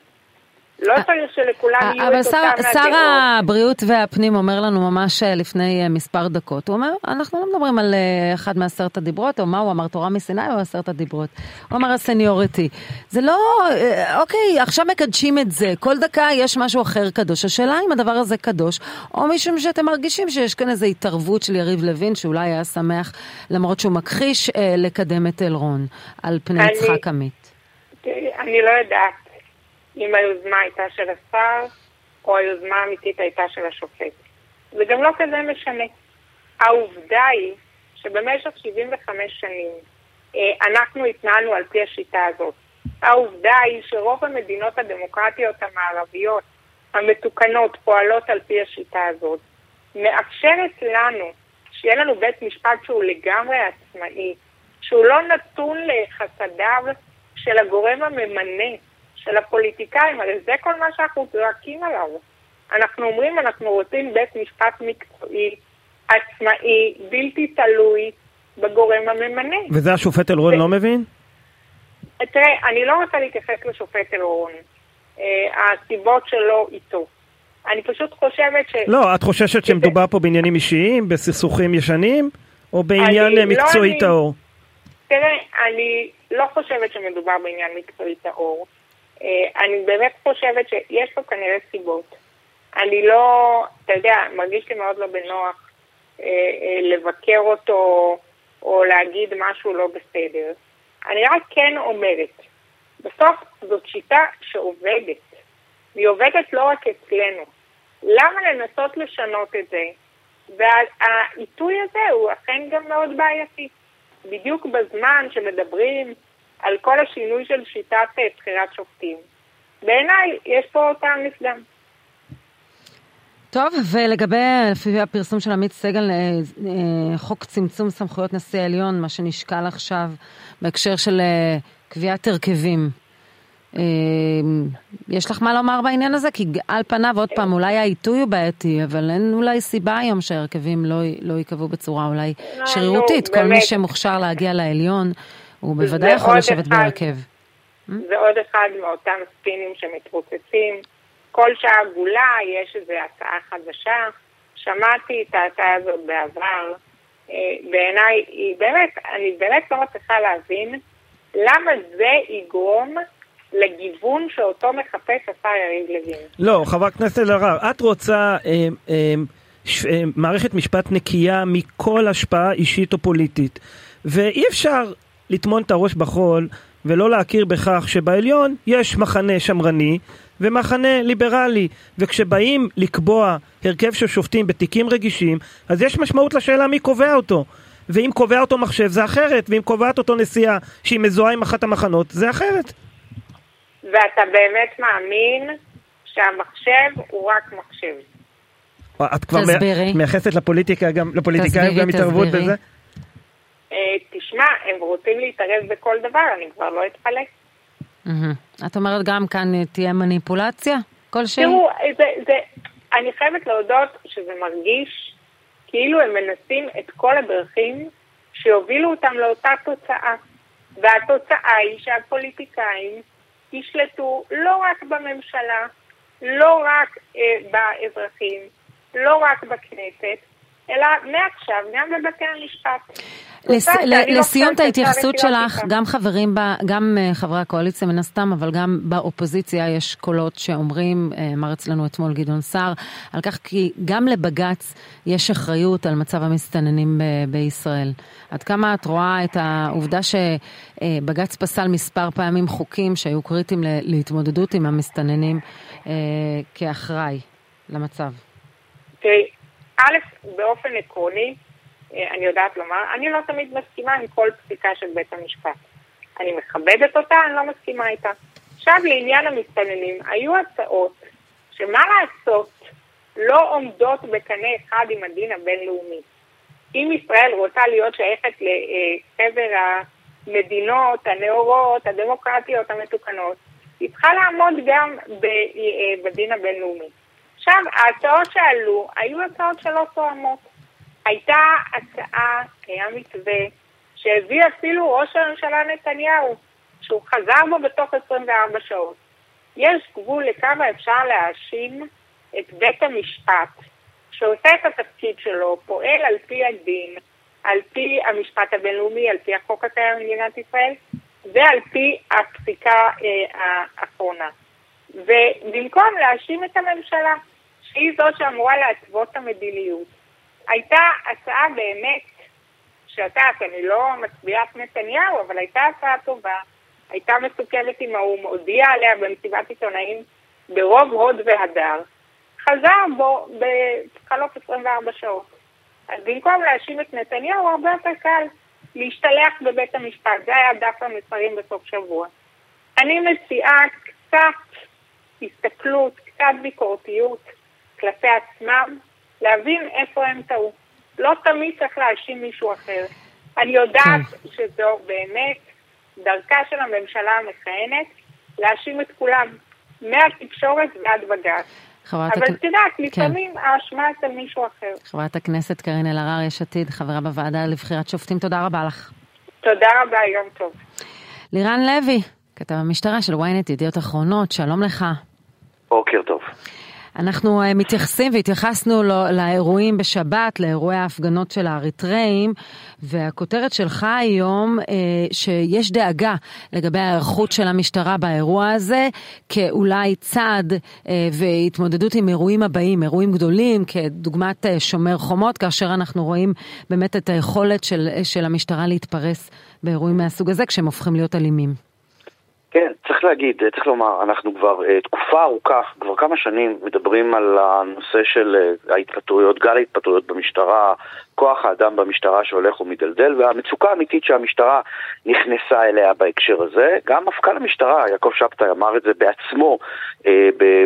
לא אה, צריך שלכולם יהיו את אותם הדעות. אבל שר הבריאות והפנים אומר לנו ממש אה, לפני אה, מספר דקות, הוא אומר, אנחנו לא מדברים על אחד מעשרת הדיברות, או מה הוא אמר, תורה מסיני או עשרת הדיברות? הוא אמר הסניוריטי. זה לא, אוקיי, עכשיו מקדשים את זה, כל דקה יש משהו אחר קדוש. השאלה אם הדבר הזה קדוש, או משום שאתם מרגישים שיש כאן איזו התערבות של יריב לוין, שאולי היה שמח, למרות שהוא מכחיש, לקדם את אלרון על פני יצחק עמית. אני לא יודעת. אם היוזמה הייתה של השר, או היוזמה האמיתית הייתה של השופט. זה גם לא כזה משנה. העובדה היא שבמשך 75 שנים אה, אנחנו התנהלנו על פי השיטה הזאת. העובדה היא שרוב המדינות הדמוקרטיות המערביות המתוקנות פועלות על פי השיטה הזאת, מאפשרת לנו שיהיה לנו בית משפט שהוא לגמרי עצמאי, שהוא לא נתון לחסדיו של הגורם הממנה, של הפוליטיקאים, הרי זה כל מה שאנחנו צועקים עליו. אנחנו אומרים, אנחנו רוצים בית משפט מקצועי, עצמאי, בלתי תלוי בגורם הממנה. וזה השופט אלרון ו... לא מבין? תראה, אני לא רוצה להתייחס לשופט אלרון. אה, הסיבות שלו איתו. אני פשוט חושבת ש... לא, את חוששת שמדובר פה בעניינים אישיים, בסכסוכים ישנים, או בעניין לא מקצועי לא טהור? תראה, אני לא חושבת שמדובר בעניין מקצועי טהור. אה, אני באמת חושבת שיש פה כנראה סיבות. אני לא, אתה יודע, מרגיש לי מאוד לא בנוח אה, אה, לבקר אותו או להגיד משהו לא בסדר. אני רק כן אומרת, בסוף זאת שיטה שעובדת, והיא עובדת לא רק אצלנו. למה לנסות לשנות את זה? והעיתוי הזה הוא אכן גם מאוד בעייתי. בדיוק בזמן שמדברים על כל השינוי של שיטת אה, בחירת שופטים. בעיניי יש פה טעם לפגם. טוב, ולגבי, לפי הפרסום של עמית סגל, אה, אה, חוק צמצום סמכויות נשיא העליון, מה שנשקל עכשיו בהקשר של קביעת הרכבים. יש לך מה לומר בעניין הזה? כי על פניו, עוד פעם, אולי העיתוי הוא בעייתי, אבל אין אולי סיבה היום שההרכבים לא, לא ייקבעו בצורה אולי שרירותית. כל מי שמוכשר להגיע לעליון, הוא בוודאי יכול לשבת בהרכב. זה עוד אחד מאותם ספינים שמתרוצצים. כל שעה עגולה יש איזו הצעה חדשה. שמעתי את ההצעה הזאת בעבר. אה, בעיניי, היא באמת, אני באמת לא מצליחה להבין למה זה יגרום לגיוון שאותו מחפש השר יריב לוין. לא, חברת הכנסת אלהרר, את רוצה אה, אה, ש, אה, מערכת משפט נקייה מכל השפעה אישית או פוליטית. ואי אפשר לטמון את הראש בחול ולא להכיר בכך שבעליון יש מחנה שמרני ומחנה ליברלי, וכשבאים לקבוע הרכב של שופטים בתיקים רגישים, אז יש משמעות לשאלה מי קובע אותו. ואם קובע אותו מחשב זה אחרת, ואם קובעת אותו נשיאה שהיא מזוהה עם אחת המחנות, זה אחרת. ואתה באמת מאמין שהמחשב הוא רק מחשב. את כבר מייחסת לפוליטיקה גם, לפוליטיקאים גם התערבות בזה? אה, אה, תשמע, הם רוצים להתערב בכל דבר, אני כבר לא אתפלא. את אומרת גם כאן תהיה מניפולציה כלשהי? תראו, זה, זה, אני חייבת להודות שזה מרגיש כאילו הם מנסים את כל הדרכים שיובילו אותם לאותה תוצאה. והתוצאה היא שהפוליטיקאים ישלטו לא רק בממשלה, לא רק אה, באזרחים, לא רק בכנסת, אלא מעכשיו גם בבתי המשפט. לס... לא לסיום את ההתייחסות שלך, גם חברים, ב... גם uh, חברי הקואליציה מן הסתם, אבל גם באופוזיציה יש קולות שאומרים, אמר אצלנו אתמול גדעון סער, על כך כי גם לבג"ץ יש אחריות על מצב המסתננים ב- בישראל. עד כמה את רואה את העובדה שבג"ץ פסל מספר פעמים חוקים שהיו קריטיים להתמודדות עם המסתננים כאחראי למצב? תראי, א', באופן עקרוני, אה, אני יודעת לומר, אני לא תמיד מסכימה עם כל פסיקה של בית המשפט. אני מכבדת אותה, אני לא מסכימה איתה. עכשיו לעניין המסתננים, היו הצעות שמה לעשות, לא עומדות בקנה אחד עם הדין הבינלאומי. אם ישראל רוצה להיות שייכת לחבר המדינות הנאורות, הדמוקרטיות, המתוקנות, היא צריכה לעמוד גם אה, בדין הבינלאומי. עכשיו, ההצעות שעלו היו הצעות שלא תואמות. הייתה הצעה, היה מתווה, שהביא אפילו ראש הממשלה נתניהו, שהוא חזר בו בתוך 24 שעות. יש גבול לכמה אפשר להאשים את בית המשפט, שעושה את התפקיד שלו, פועל על פי הדין, על פי המשפט הבינלאומי, על פי החוק הקיים במדינת ישראל, ועל פי הפסיקה אה, האחרונה. ובמקום להאשים את הממשלה, שהיא זו שאמורה להתוות את המדיניות, הייתה הצעה באמת, שאתה, אני לא מצביעת נתניהו, אבל הייתה הצעה טובה, הייתה מסוכמת עם האו"ם, הודיעה עליה במסיבת עיתונאים ברוב הוד והדר, חזר בו בחלוף 24 שעות. אז במקום להאשים את נתניהו, הרבה יותר קל להשתלח בבית המשפט. זה היה דף המסרים בסוף שבוע. אני מציעה קצת הסתכלות, קצת ביקורתיות כלפי עצמם, להבין איפה הם טעו. לא תמיד צריך להאשים מישהו אחר. אני יודעת כן. שזו באמת דרכה של הממשלה המכהנת להאשים את כולם, מהתקשורת ועד בג"ץ. אבל את יודעת, כן. לפעמים האשמה אצל מישהו אחר. חברת הכנסת קארין אלהרר, יש עתיד, חברה בוועדה לבחירת שופטים, תודה רבה לך. תודה רבה, יום טוב. לירן לוי, כתב המשטרה של ynet ידיעות אחרונות, שלום לך. בוקר טוב. אנחנו uh, מתייחסים והתייחסנו לא, לאירועים בשבת, לאירועי ההפגנות של האריתראים, והכותרת שלך היום, uh, שיש דאגה לגבי ההיערכות של המשטרה באירוע הזה, כאולי צעד uh, והתמודדות עם אירועים הבאים, אירועים גדולים, כדוגמת uh, שומר חומות, כאשר אנחנו רואים באמת את היכולת של, של המשטרה להתפרס באירועים מהסוג הזה, כשהם הופכים להיות אלימים. כן, צריך להגיד, צריך לומר, אנחנו כבר uh, תקופה ארוכה, כבר כמה שנים, מדברים על הנושא של uh, ההתפטרויות, גל ההתפטרויות במשטרה, כוח האדם במשטרה שהולך ומדלדל, והמצוקה האמיתית שהמשטרה נכנסה אליה בהקשר הזה. גם מפכ"ל המשטרה, יעקב שבתאי, אמר את זה בעצמו uh,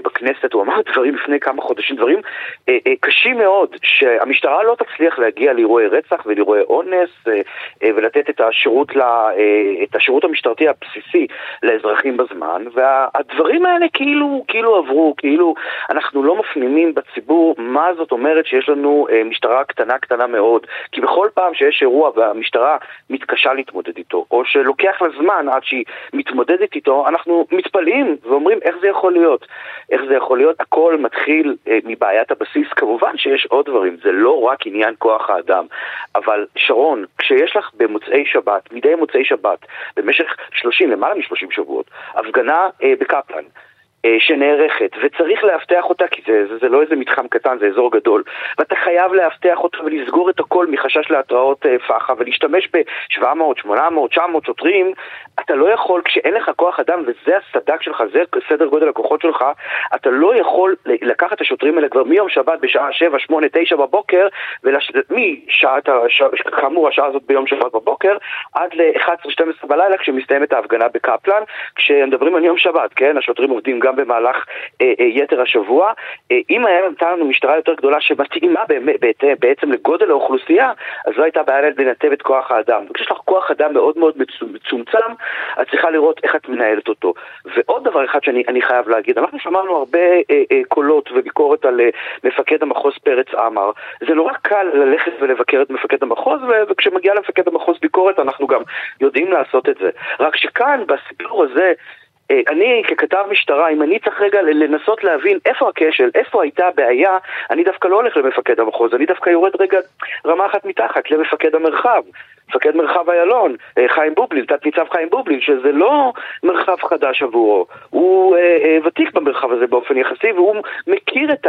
בכנסת, הוא אמר דברים לפני כמה חודשים, דברים uh, uh, קשים מאוד, שהמשטרה לא תצליח להגיע לאירועי רצח ולאירועי אונס uh, uh, ולתת את השירות, לה, uh, את השירות המשטרתי הבסיסי. לאזרחים בזמן, והדברים האלה כאילו, כאילו עברו, כאילו אנחנו לא מפנימים בציבור מה זאת אומרת שיש לנו אה, משטרה קטנה קטנה מאוד, כי בכל פעם שיש אירוע והמשטרה מתקשה להתמודד איתו, או שלוקח לה זמן עד שהיא מתמודדת איתו, אנחנו מתפלאים ואומרים איך זה יכול להיות. איך זה יכול להיות? הכל מתחיל אה, מבעיית הבסיס. כמובן שיש עוד דברים, זה לא רק עניין כוח האדם, אבל שרון, כשיש לך במוצאי שבת, מדי מוצאי שבת, במשך 30, למעלה מ-30 שבועות, הפגנה אה, בקפלן. אה, שנערכת, וצריך לאבטח אותה, כי זה, זה, זה לא איזה מתחם קטן, זה אזור גדול, ואתה חייב לאבטח אותה ולסגור את הכל מחשש להתראות אה, פח"ע, ולהשתמש ב-700, 800, 900 שוטרים, אתה לא יכול, כשאין לך כוח אדם, וזה הסד"כ שלך, זה סדר גודל הכוחות שלך, אתה לא יכול לקחת את השוטרים האלה כבר מיום שבת בשעה 7, 8, 9 בבוקר, ולש... משעה, ש... כאמור, השעה הזאת ביום שבת בבוקר, עד ל-11-12 בלילה, כשמסתיימת ההפגנה בקפלן, כשמדברים על יום שבת, כן? השוטרים עובדים גם במהלך אה, אה, יתר השבוע. אה, אם היה נתן לנו משטרה יותר גדולה שמתאימה בעצם לגודל האוכלוסייה, אז לא הייתה בעיה לנתב את כוח האדם. כשיש לך כוח אדם מאוד מאוד מצומצם, את צריכה לראות איך את מנהלת אותו. ועוד דבר אחד שאני חייב להגיד, אנחנו שמענו הרבה אה, אה, קולות וביקורת על אה, מפקד המחוז פרץ עמר. זה נורא קל ללכת ולבקר את מפקד המחוז, וכשמגיע למפקד המחוז ביקורת אנחנו גם יודעים לעשות את זה. רק שכאן, בסיפור הזה, אני ככתב משטרה, אם אני צריך רגע לנסות להבין איפה הכשל, איפה הייתה הבעיה, אני דווקא לא הולך למפקד המחוז, אני דווקא יורד רגע רמה אחת מתחת למפקד המרחב. מפקד מרחב איילון, אה, חיים בובליל, תת ניצב חיים בובליל, שזה לא מרחב חדש עבורו, הוא אה, אה, ותיק במרחב הזה באופן יחסי, והוא מכיר את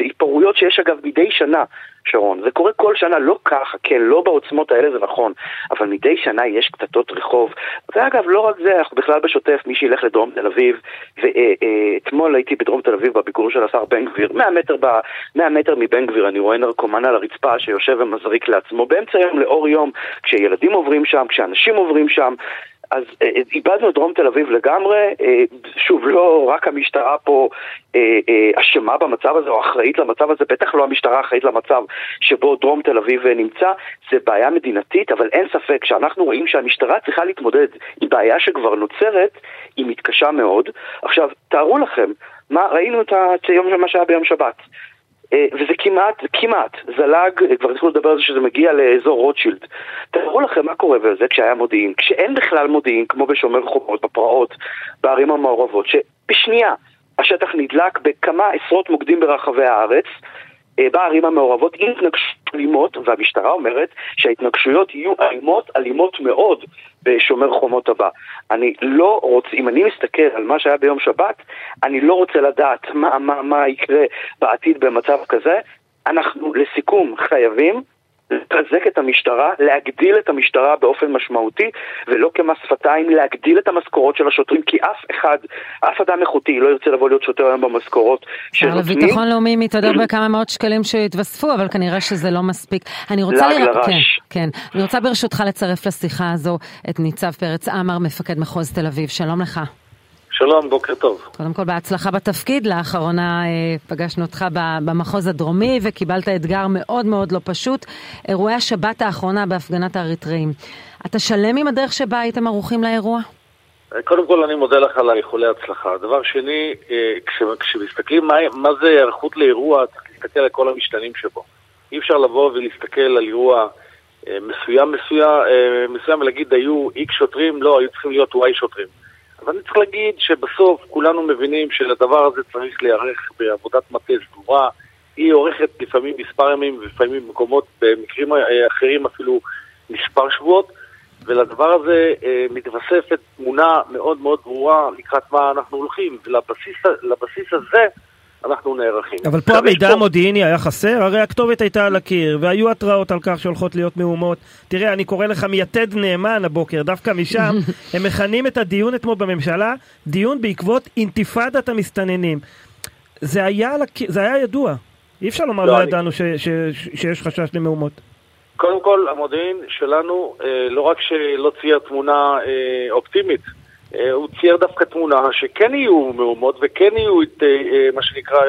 ההתפרעויות שיש אגב מדי שנה שרון. זה קורה כל שנה, לא ככה, כן, לא בעוצמות האלה זה נכון, אבל מדי שנה יש קטטות רחוב. ואגב, לא רק זה, אנחנו בכלל בשוטף, מי שילך לדרום תל אביב, ואתמול הייתי בדרום תל אביב בביקור של השר בן גביר, 100 מטר, ב, 100 מטר מבן גביר אני רואה נרקומן על הרצפה שיושב ומזריק לעצמו באמצע היום לאור יום, כשילדים עוברים שם, כשאנשים עוברים שם. אז אה, אה, איבדנו את דרום תל אביב לגמרי, אה, שוב, לא רק המשטרה פה אשמה במצב הזה או אחראית למצב הזה, בטח לא המשטרה אחראית למצב שבו דרום תל אביב נמצא, זה בעיה מדינתית, אבל אין ספק שאנחנו רואים שהמשטרה צריכה להתמודד עם בעיה שכבר נוצרת, היא מתקשה מאוד. עכשיו, תארו לכם, מה, ראינו את היום מה שהיה ביום שבת. אה, וזה כמעט, כמעט, זלג, אה, כבר התחילו לדבר על זה שזה מגיע לאזור רוטשילד. תארו לכם מה קורה בזה כשהיה מודיעין, כשאין בכלל מודיעין, כמו בשומר חומות, בפרעות, בערים המעורבות, שבשנייה השטח נדלק בכמה עשרות מוקדים ברחבי הארץ, בערים המעורבות עם התנגשויות אלימות, והמשטרה אומרת שההתנגשויות יהיו אלימות, אלימות מאוד בשומר חומות הבא. אני לא רוצה, אם אני מסתכל על מה שהיה ביום שבת, אני לא רוצה לדעת מה, מה, מה יקרה בעתיד במצב כזה. אנחנו, לסיכום, חייבים לחזק את המשטרה, להגדיל את המשטרה באופן משמעותי, ולא כמס שפתיים, להגדיל את המשכורות של השוטרים, כי אף אחד, אף אדם איכותי לא ירצה לבוא להיות שוטר היום במשכורות שנותנים. השר לביטחון לאומי מתהדר בכמה מאות שקלים שהתווספו, אבל כנראה שזה לא מספיק. אני רוצה לעג לרש. כן, כן. אני רוצה ברשותך לצרף לשיחה הזו את ניצב פרץ עמר, מפקד מחוז תל אביב. שלום לך. שלום, בוקר טוב. קודם כל בהצלחה בתפקיד, לאחרונה אה, פגשנו אותך במחוז הדרומי וקיבלת אתגר מאוד מאוד לא פשוט, אירועי השבת האחרונה בהפגנת האריתראים. אתה שלם עם הדרך שבה הייתם ערוכים לאירוע? אה, קודם כל אני מודה לך על איחולי הצלחה. דבר שני, אה, כש, כשמסתכלים מה, מה זה היערכות לאירוע, צריך להסתכל על כל המשתנים שבו. אי אפשר לבוא ולהסתכל על אירוע מסוים מסוים, מסוים ולהגיד היו איקס שוטרים, לא, היו צריכים להיות וואי שוטרים. אבל אני צריך להגיד שבסוף כולנו מבינים שלדבר הזה צריך להיערך בעבודת מטה סדורה. היא אורכת לפעמים מספר ימים ולפעמים במקומות, במקרים אחרים אפילו מספר שבועות, ולדבר הזה אה, מתווספת תמונה מאוד מאוד ברורה לקראת מה אנחנו הולכים, ולבסיס הזה אנחנו נערכים. אבל פה המידע המודיעיני היה חסר? הרי הכתובת הייתה על הקיר, והיו התראות על כך שהולכות להיות מהומות. תראה, אני קורא לך מיתד נאמן הבוקר, דווקא משם, הם מכנים את הדיון אתמול בממשלה, דיון בעקבות אינתיפאדת המסתננים. זה היה, זה היה ידוע. אי אפשר לומר לא, לא אני... ידענו ש, ש, ש, שיש חשש למהומות. קודם כל, המודיעין שלנו אה, לא רק שלא צייר תמונה אה, אופטימית, הוא צייר דווקא תמונה שכן יהיו מהומות וכן יהיו את אה, אה, מה שנקרא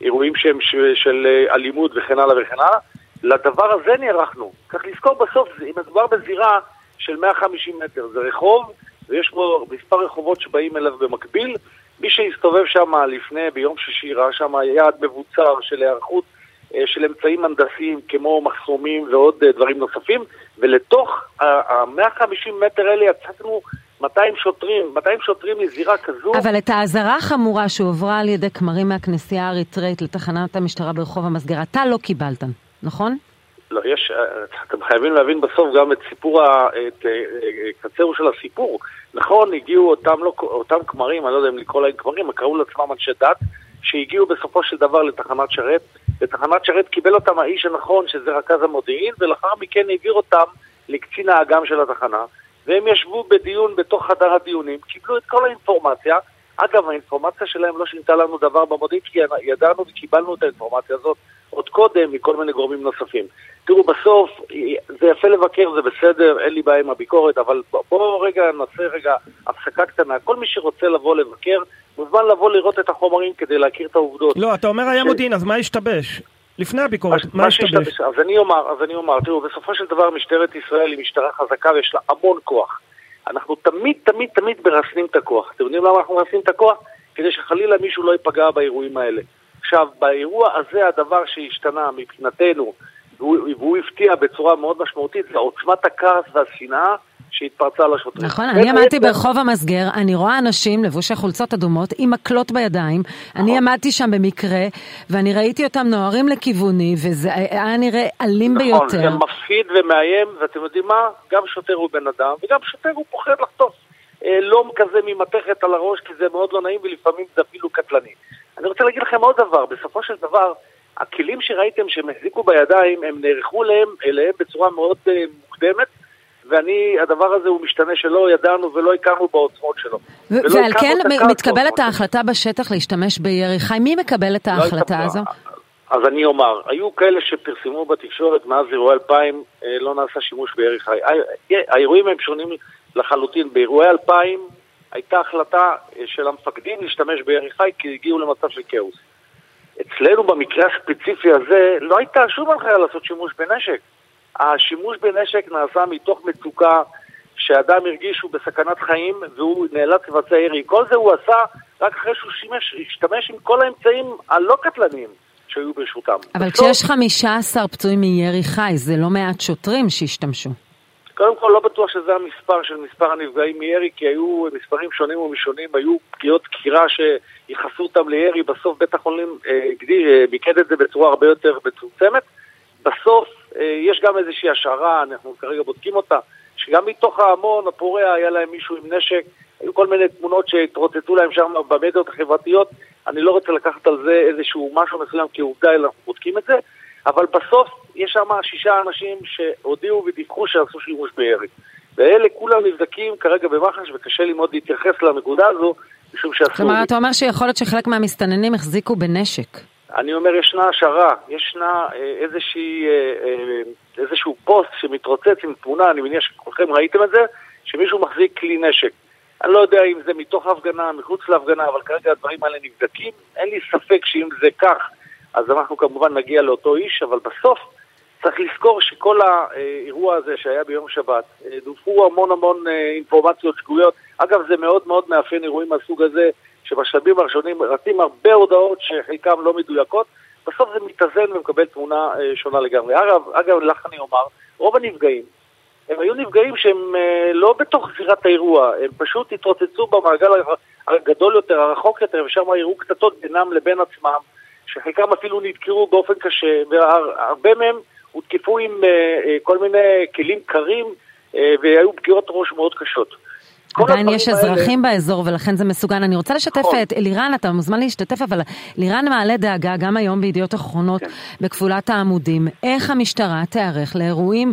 אירועים שהם של אלימות וכן הלאה וכן הלאה. לדבר הזה נערכנו. צריך לזכור בסוף, אם מדובר בזירה של 150 מטר, זה רחוב ויש פה מספר רחובות שבאים אליו במקביל. מי שהסתובב שם לפני, ביום שישי, ראה שם יעד מבוצר של היערכות של אמצעים הנדסיים כמו מחסומים ועוד דברים נוספים, ולתוך ה-150 מטר האלה יצאנו 200 שוטרים, 200 שוטרים לזירה כזו. אבל את האזהרה החמורה שהועברה על ידי כמרים מהכנסייה האריתראית לתחנת המשטרה ברחוב המסגר, אתה לא קיבלת, נכון? לא, יש, אתם חייבים להבין בסוף גם את סיפור, את קצרו של הסיפור. נכון, הגיעו אותם, לא, אותם כמרים, אני לא יודע אם לקרוא להם כמרים, קראו לעצמם אנשי דת, שהגיעו בסופו של דבר לתחנת שרת. לתחנת שרת קיבל אותם האיש הנכון, שזה רכז המודיעין, ולאחר מכן העביר אותם לקצין האג"ם של התחנה. והם ישבו בדיון בתוך חדר הדיונים, קיבלו את כל האינפורמציה. אגב, האינפורמציה שלהם לא שינתה לנו דבר במודיעין, כי ידענו וקיבלנו את האינפורמציה הזאת עוד קודם מכל מיני גורמים נוספים. תראו, בסוף, זה יפה לבקר, זה בסדר, אין לי בעיה עם הביקורת, אבל בואו רגע נעשה רגע הפסקה קטנה. כל מי שרוצה לבוא לבקר, מוזמן לבוא לראות את החומרים כדי להכיר את העובדות. לא, אתה אומר היה ש... מודיעין, אז מה השתבש? לפני הביקורת, מה השתבש? אז אני אומר, אז אני אומר, תראו, בסופו של דבר משטרת ישראל היא משטרה חזקה ויש לה המון כוח. אנחנו תמיד, תמיד, תמיד מרסנים את הכוח. אתם יודעים למה אנחנו מרסנים את הכוח? כדי שחלילה מישהו לא ייפגע באירועים האלה. עכשיו, באירוע הזה הדבר שהשתנה מבחינתנו, והוא, והוא הפתיע בצורה מאוד משמעותית, זה עוצמת הכעס והשנאה שהתפרצה לשוטרים. נכון, אני עמדתי ברחוב המסגר, אני רואה אנשים לבושי חולצות אדומות עם מקלות בידיים, אני נכון. עמדתי שם במקרה, ואני ראיתי אותם נוהרים לכיווני, וזה היה נראה אלים נכון, ביותר. נכון, זה מפחיד ומאיים, ואתם יודעים מה? גם שוטר הוא בן אדם, וגם שוטר הוא פוחד לחטוף אה, לום כזה ממתכת על הראש, כי זה מאוד לא נעים ולפעמים זה אפילו קטלני. אני רוצה להגיד לכם עוד דבר, בסופו של דבר, הכלים שראיתם שהם החזיקו בידיים, הם נערכו אליהם, אליהם בצורה מאוד uh, מוקדמת, ואני, הדבר הזה הוא משתנה שלא ידענו ולא הכרנו בעוצמות שלו. ועל כן מתקבלת ההחלטה בשטח להשתמש בירי חי, מי מקבל את לא ההחלטה לא הזו? אז אני אומר, היו כאלה שפרסמו בתקשורת מאז אירועי 2000 אה, לא נעשה שימוש בירי חי. האירועים הם שונים לחלוטין. באירועי 2000 הייתה החלטה אה, של המפקדים להשתמש בירי חי כי הגיעו למצב של כאוס. אצלנו במקרה הספציפי הזה לא הייתה שום הנחיה לעשות שימוש בנשק. השימוש בנשק נעשה מתוך מצוקה שאדם הרגיש שהוא בסכנת חיים והוא נאלץ לבצע ירי. כל זה הוא עשה רק אחרי שהוא שימש, השתמש עם כל האמצעים הלא קטלניים שהיו ברשותם. אבל בסוף... כשיש 15 פצועים מירי חי, זה לא מעט שוטרים שהשתמשו. קודם כל לא בטוח שזה המספר של מספר הנפגעים מירי, כי היו מספרים שונים ומשונים, היו פגיעות דקירה שייחסו אותם לירי, בסוף בית החולים אה, מיקד אה, את זה בצורה הרבה יותר מצומצמת. בסוף יש גם איזושהי השערה, אנחנו כרגע בודקים אותה, שגם מתוך ההמון הפורע היה להם מישהו עם נשק, היו כל מיני תמונות שהתרוצצו להם שם במדיות החברתיות, אני לא רוצה לקחת על זה איזשהו משהו מסוים כעובדה, אלא אנחנו בודקים את זה, אבל בסוף יש שם שישה אנשים שהודיעו ודיווחו שעשו שימוש בירי. ואלה כולם נבדקים כרגע במח"ש, וקשה לי מאוד להתייחס לנקודה הזו, משום שאסור... כלומר, אתה אומר שיכול להיות שחלק מהמסתננים החזיקו בנשק. אני אומר, ישנה השערה, ישנה אה, איזושהי, אה, אה, איזשהו פוסט שמתרוצץ עם תמונה, אני מניח שכולכם ראיתם את זה, שמישהו מחזיק כלי נשק. אני לא יודע אם זה מתוך ההפגנה, מחוץ להפגנה, אבל כרגע הדברים האלה נבדקים. אין לי ספק שאם זה כך, אז אנחנו כמובן נגיע לאותו איש, אבל בסוף צריך לזכור שכל האירוע הזה שהיה ביום שבת, דווחו המון המון אינפורמציות שגויות. אגב, זה מאוד מאוד מאפיין אירועים מהסוג הזה, שבשלבים הראשונים רצים הרבה הודעות שחלקן לא מדויקות, בסוף זה מתאזן ומקבל תמונה אה, שונה לגמרי. אגב, אגב, לך אני אומר, רוב הנפגעים, הם היו נפגעים שהם אה, לא בתוך זירת האירוע, הם פשוט התרוצצו במעגל הגדול יותר, הרחוק יותר, ושם הראו קטטות בינם לבין עצמם, שחלקם אפילו נדקרו באופן קשה, והרבה מהם הותקפו עם אה, כל מיני כלים קרים, והיו פגיעות ראש מאוד קשות. עדיין יש אזרחים האלה... באזור ולכן זה מסוכן. אני רוצה לשתף נכון. את לירן, אתה מוזמן להשתתף, אבל לירן מעלה דאגה גם היום בידיעות אחרונות כן. בכפולת העמודים. איך המשטרה תיערך לאירועים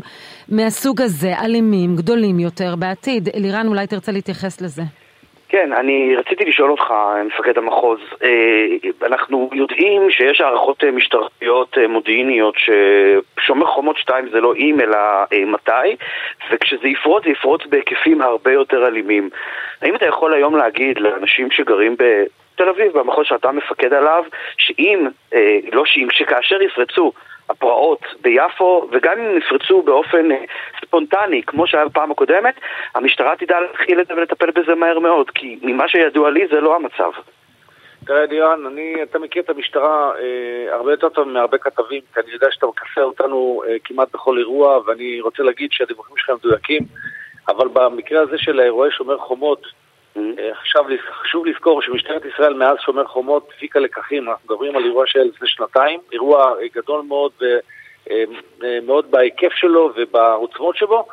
מהסוג הזה, אלימים, גדולים יותר בעתיד? לירן, אולי תרצה להתייחס לזה. כן, אני רציתי לשאול אותך, מפקד המחוז, אה, אנחנו יודעים שיש הערכות אה, משטרתיות אה, מודיעיניות ששומר חומות 2 זה לא אם אלא מתי, וכשזה יפרוץ זה יפרוץ בהיקפים הרבה יותר אלימים. האם אתה יכול היום להגיד לאנשים שגרים בתל אביב, במחוז שאתה מפקד עליו, שאם, לא שאם, שכאשר יפרצו הפרעות ביפו, וגם אם נפרצו באופן אה, ספונטני, כמו שהיה בפעם הקודמת, המשטרה תדע להתחיל את זה ולטפל בזה מהר מאוד, כי ממה שידוע לי זה לא המצב. תראה, דיאן, אני, אתה מכיר את המשטרה אה, הרבה יותר טוב מהרבה כתבים, כי אני יודע שאתה מכסה אותנו אה, כמעט בכל אירוע, ואני רוצה להגיד שהדיווחים שלך מדויקים, אבל במקרה הזה של אירועי שומר חומות, עכשיו חשוב לזכור שמשטרת ישראל מאז שומר חומות הפיקה לקחים, אנחנו מדברים על אירוע של לפני שנתיים, אירוע גדול מאוד ומאוד אה, בהיקף שלו ובעוצמות שבו.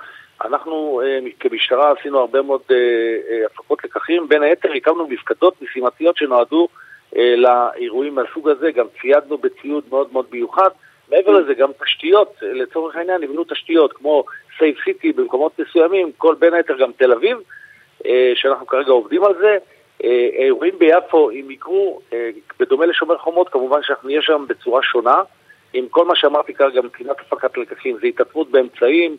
אנחנו אה, כמשטרה עשינו הרבה מאוד הפקות לקחים, בין היתר הקמנו מפקדות משימתיות שנועדו לאירועים מהסוג הזה, גם ציידנו בציוד מאוד מאוד מיוחד. מעבר לזה, גם תשתיות, לצורך העניין נבנו תשתיות כמו סייף סיטי במקומות מסוימים, כל בין היתר גם תל אביב. אה, שאנחנו כרגע עובדים על זה. אה, אירועים ביפו, אם יקרו, אה, בדומה לשומר חומות, כמובן שאנחנו נהיה שם בצורה שונה. עם כל מה שאמרתי כרגע מבחינת הפקת לקחים, זה התעצמות באמצעים,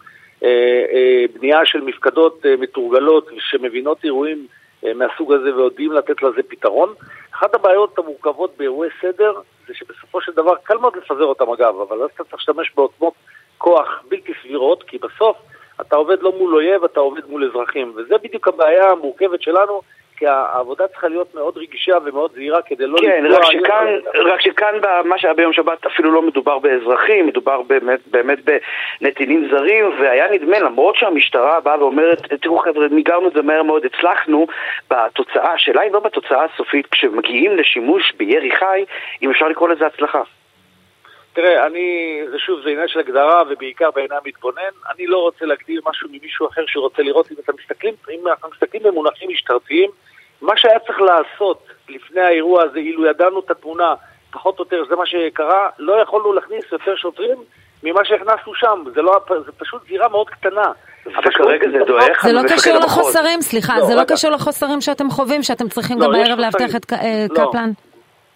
בנייה של מפקדות מתורגלות שמבינות אירועים מהסוג הזה ויודעים לתת לזה פתרון. אחת הבעיות המורכבות באירועי סדר זה שבסופו של דבר קל מאוד לפזר אותם אגב, אבל אז אתה צריך להשתמש בעוצמות כוח בלתי סבירות, כי בסוף אתה עובד לא מול אויב, אתה עובד מול אזרחים, וזה בדיוק הבעיה המורכבת שלנו. כי העבודה צריכה להיות מאוד רגישה ומאוד זהירה כדי לא כן, רק שכאן, רק שכאן במה שהיה ביום שבת אפילו לא מדובר באזרחים, מדובר באמת, באמת בנתינים זרים, והיה נדמה, למרות שהמשטרה באה ואומרת, תראו חבר'ה, מיגרנו את זה מהר מאוד, הצלחנו, בתוצאה, השאלה היא לא בתוצאה הסופית, כשמגיעים לשימוש בירי חי, אם אפשר לקרוא לזה הצלחה. תראה, אני, זה שוב, זה עניין של הגדרה ובעיקר בעיני המתבונן. אני לא רוצה להגדיר משהו ממישהו אחר שרוצה לראות. אם אתם מסתכלים, אם אנחנו מסתכלים במונחים משטרתיים, מה שהיה צריך לעשות לפני האירוע הזה, אילו ידענו את התמונה פחות או יותר, זה מה שקרה, לא יכולנו להכניס יותר שוטרים ממה שהכנסנו שם. זה, לא, זה פשוט זירה מאוד קטנה. וכרגע זה דועך זה לא קשור לחוסרים, סליחה, לא, זה לא קשור לחוסרים שאתם חווים, שאתם צריכים לא, גם הערב לאבטח את אה, לא. קפלן.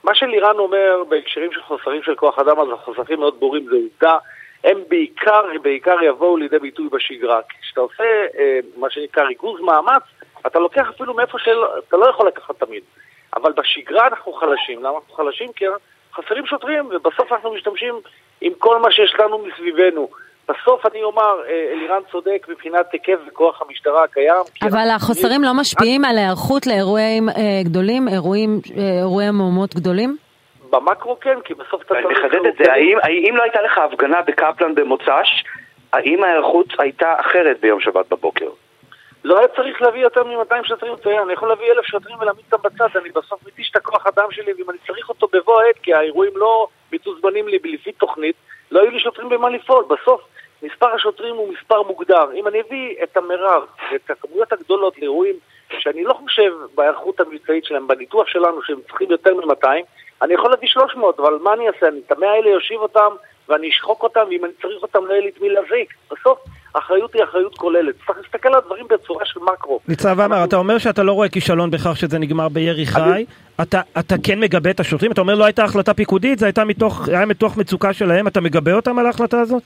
מה שלירן אומר בהקשרים של חוסרים של כוח אדם, אז החוסרים מאוד ברורים, זה עובדה. הם בעיקר, בעיקר יבואו לידי ביטוי בשגרה. כשאתה עושה אה, מה שנקרא ריכוז מאמץ, אתה לוקח אפילו מאיפה שאתה לא יכול לקחת תמיד. אבל בשגרה אנחנו חלשים. למה אנחנו חלשים? כי חסרים שוטרים, ובסוף אנחנו משתמשים עם כל מה שיש לנו מסביבנו. בסוף אני אומר, אה, אלירן צודק מבחינת היקף וכוח המשטרה הקיים. אבל החוסרים לא משפיעים על היערכות לאירועים אה, גדולים, אירועים, אה, אירועי מהומות גדולים? במקרו כן, כי בסוף אתה צריך... אני מחדד את זה, האם, האם לא הייתה לך הפגנה בקפלן במוצ"ש, האם ההיערכות הייתה אחרת ביום שבת בבוקר? לא היה צריך להביא יותר מ-200 שוטרים אני יכול להביא אלף שוטרים ולהעמיד אותם בצד, אני בסוף מתיש את הכוח אדם שלי, ואם אני צריך אותו בבוא העת, כי האירועים לא מתוזמנים לי לפי תוכנית, לא היו לי שוטרים במה לפעול. בסוף מספר השוטרים הוא מספר מוגדר. אם אני אביא את המרב ואת הכמויות הגדולות לאירועים שאני לא חושב בהיערכות המבצעית שלהם, בניתוח שלנו שהם צריכים יותר מ-200, אני יכול להביא 300, אבל מה אני אעשה? אני את המאה האלה יושיב אותם ואני אשחוק אותם, ואם אני צריך אותם לא יהיה לי את מי להזיק. בסוף האחריות היא אחריות כוללת. צריך להסתכל על הדברים בצורה של מקרו. ניצב עמר, אתה אומר שאתה לא רואה כישלון בכך שזה נגמר בירי חי. אתה, אתה כן מגבה את השוטרים? אתה אומר לא הייתה החלטה פיקודית, זה הייתה מתוך, היה מתוך מצוקה שלהם, אתה מגבה אותם על ההחלטה הזאת?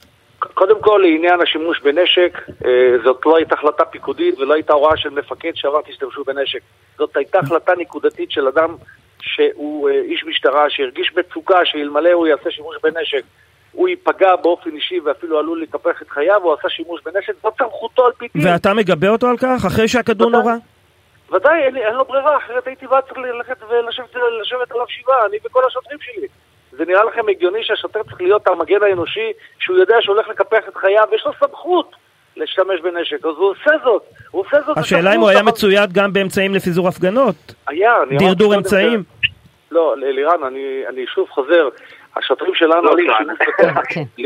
קודם כל, לעניין השימוש בנשק, אה, זאת לא הייתה החלטה פיקודית ולא הייתה הוראה של מפקד שאמר תשתמשו בנשק. זאת הייתה החלטה נקודתית של אדם שהוא אה, איש משטרה שהרגיש מצוקה שאלמלא הוא יעשה שימוש בנשק הוא ייפגע באופן אישי ואפילו עלול לקפח את חייו, הוא עשה שימוש בנשק, זאת סמכותו על פי דין. ואתה מגבה אותו על כך, אחרי שהכדור נורא? ודאי, אין, אין לו ברירה, אחרת הייתי בא צריך ללכת ולשבת עליו שבעה, אני וכל השוטרים שלי. זה נראה לכם הגיוני שהשוטר צריך להיות המגן האנושי, שהוא יודע שהוא הולך לקפח את חייו, ויש לו סמכות להשתמש בנשק, אז הוא עושה זאת. הוא עושה זאת. השאלה אם הוא היה מצויד גם באמצעים לפיזור הפגנות. היה, אני דרדור אמצעים. לא, לירן, אני, אני שוב חוזר, השוטרים שלנו... לא כן.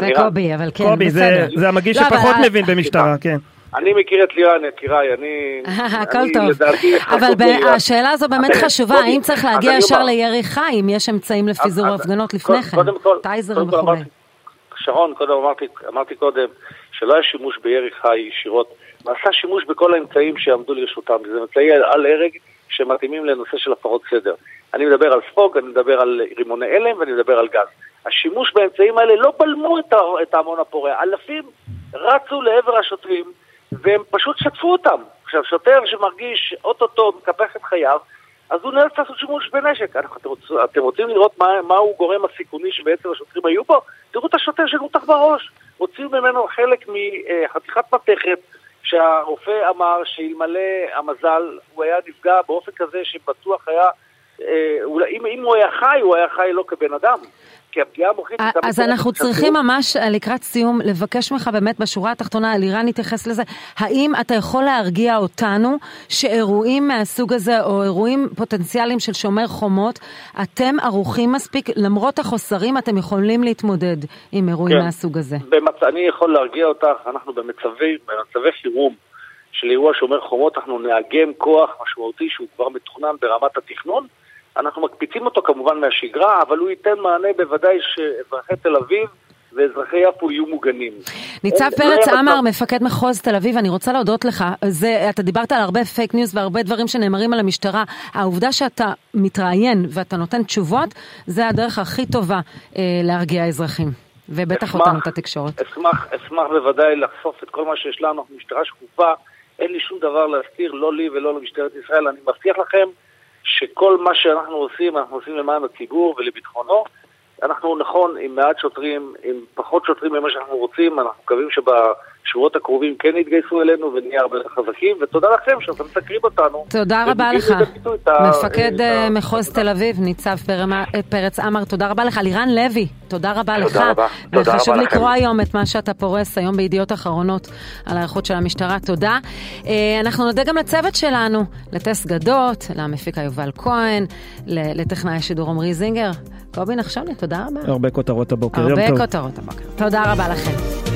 זה קובי, אבל כן, קובי, זה המגיש לא, שפחות מבין במשטרה, כן. אני מכיר את לירן, יקיריי, אני... הכל טוב. אבל השאלה הזו באמת חשובה, האם צריך להגיע ישר לירי חי, אם יש אמצעים לפיזור הפגנות לפני כן, טייזרים וכולי. שרון, קודם אמרתי קודם שלא היה שימוש בירי חי ישירות, נעשה שימוש בכל האמצעים שעמדו לרשותם, זה אמצעי על הרג שמתאימים לנושא של הפרות סדר. אני מדבר על ספוג, אני מדבר על רימוני הלם ואני מדבר על גז. השימוש באמצעים האלה לא בלמו את ההמון הפורע, אלפים רצו לעבר השוטרים והם פשוט שטפו אותם. עכשיו, שוטר שמרגיש אוטוטו מקפח את חייו, אז הוא נאלץ לעשות שימוש בנשק. אתם, רוצ, אתם רוצים לראות מה, מהו גורם הסיכוני שבעצם השוטרים היו בו? תראו את השוטר שנותח בראש. הוציאו ממנו חלק מחתיכת מתכת שהרופא אמר שאלמלא המזל הוא היה נפגע באופן כזה שבטוח היה, אם, אם הוא היה חי, הוא היה חי לא כבן אדם. כי הפגיעה המוחית... אז אנחנו צריכים ממש אה, לקראת סיום לבקש ממך באמת בשורה התחתונה, אלירן התייחס לזה, האם אתה יכול להרגיע אותנו שאירועים מהסוג הזה, או אירועים פוטנציאליים של שומר חומות, אתם ערוכים מספיק, למרות החוסרים אתם יכולים להתמודד עם אירועים כן. מהסוג הזה? במצ... אני יכול להרגיע אותך, אנחנו במצבי, במצבי חירום. של אירוע שומר חומות, אנחנו נאגם כוח משמעותי שהוא כבר מתוכנן ברמת התכנון, אנחנו מקפיצים אותו כמובן מהשגרה, אבל הוא ייתן מענה בוודאי שאזרחי תל אביב ואזרחי יפו יהיו מוגנים. ניצב לא פרץ עמר, מפקד מחוז תל אביב, אני רוצה להודות לך. זה, אתה דיברת על הרבה פייק ניוז והרבה דברים שנאמרים על המשטרה. העובדה שאתה מתראיין ואתה נותן תשובות, זה הדרך הכי טובה אה, להרגיע אזרחים. ובטח אשמח. אותנו את התקשורת. אשמח, אשמח בוודאי לחשוף את כל מה שיש לנו, אנחנו משטרה שקופה, אין לי שום דבר להסתיר, לא לי ולא למשטרת ישראל, אני מבטיח לכם שכל מה שאנחנו עושים, אנחנו עושים למען הציבור ולביטחונו. אנחנו נכון עם מעט שוטרים, עם פחות שוטרים ממה שאנחנו רוצים, אנחנו מקווים שבשבועות הקרובים כן יתגייסו אלינו ונהיה הרבה יותר חזקים, ותודה לכם שאתם מסקרים אותנו. תודה רבה לך, מפקד אה, ה- מחוז תל אביב, ניצב פרמה- אה, פרץ עמר, תודה רבה לך. לירן לוי, תודה רבה לך. רבה. תודה וחשוב רבה לכם. לקרוא היום את מה שאתה פורס היום בידיעות אחרונות על ההיערכות של המשטרה, תודה. אה, אנחנו נודה גם לצוות שלנו, לטס גדות, למפיקה יובל כהן, לטכנאי השידור עמרי זינגר. קובי נחשוני, תודה רבה. הרבה כותרות הבוקר. הרבה. כותרות הבוקר. תודה רבה לכם.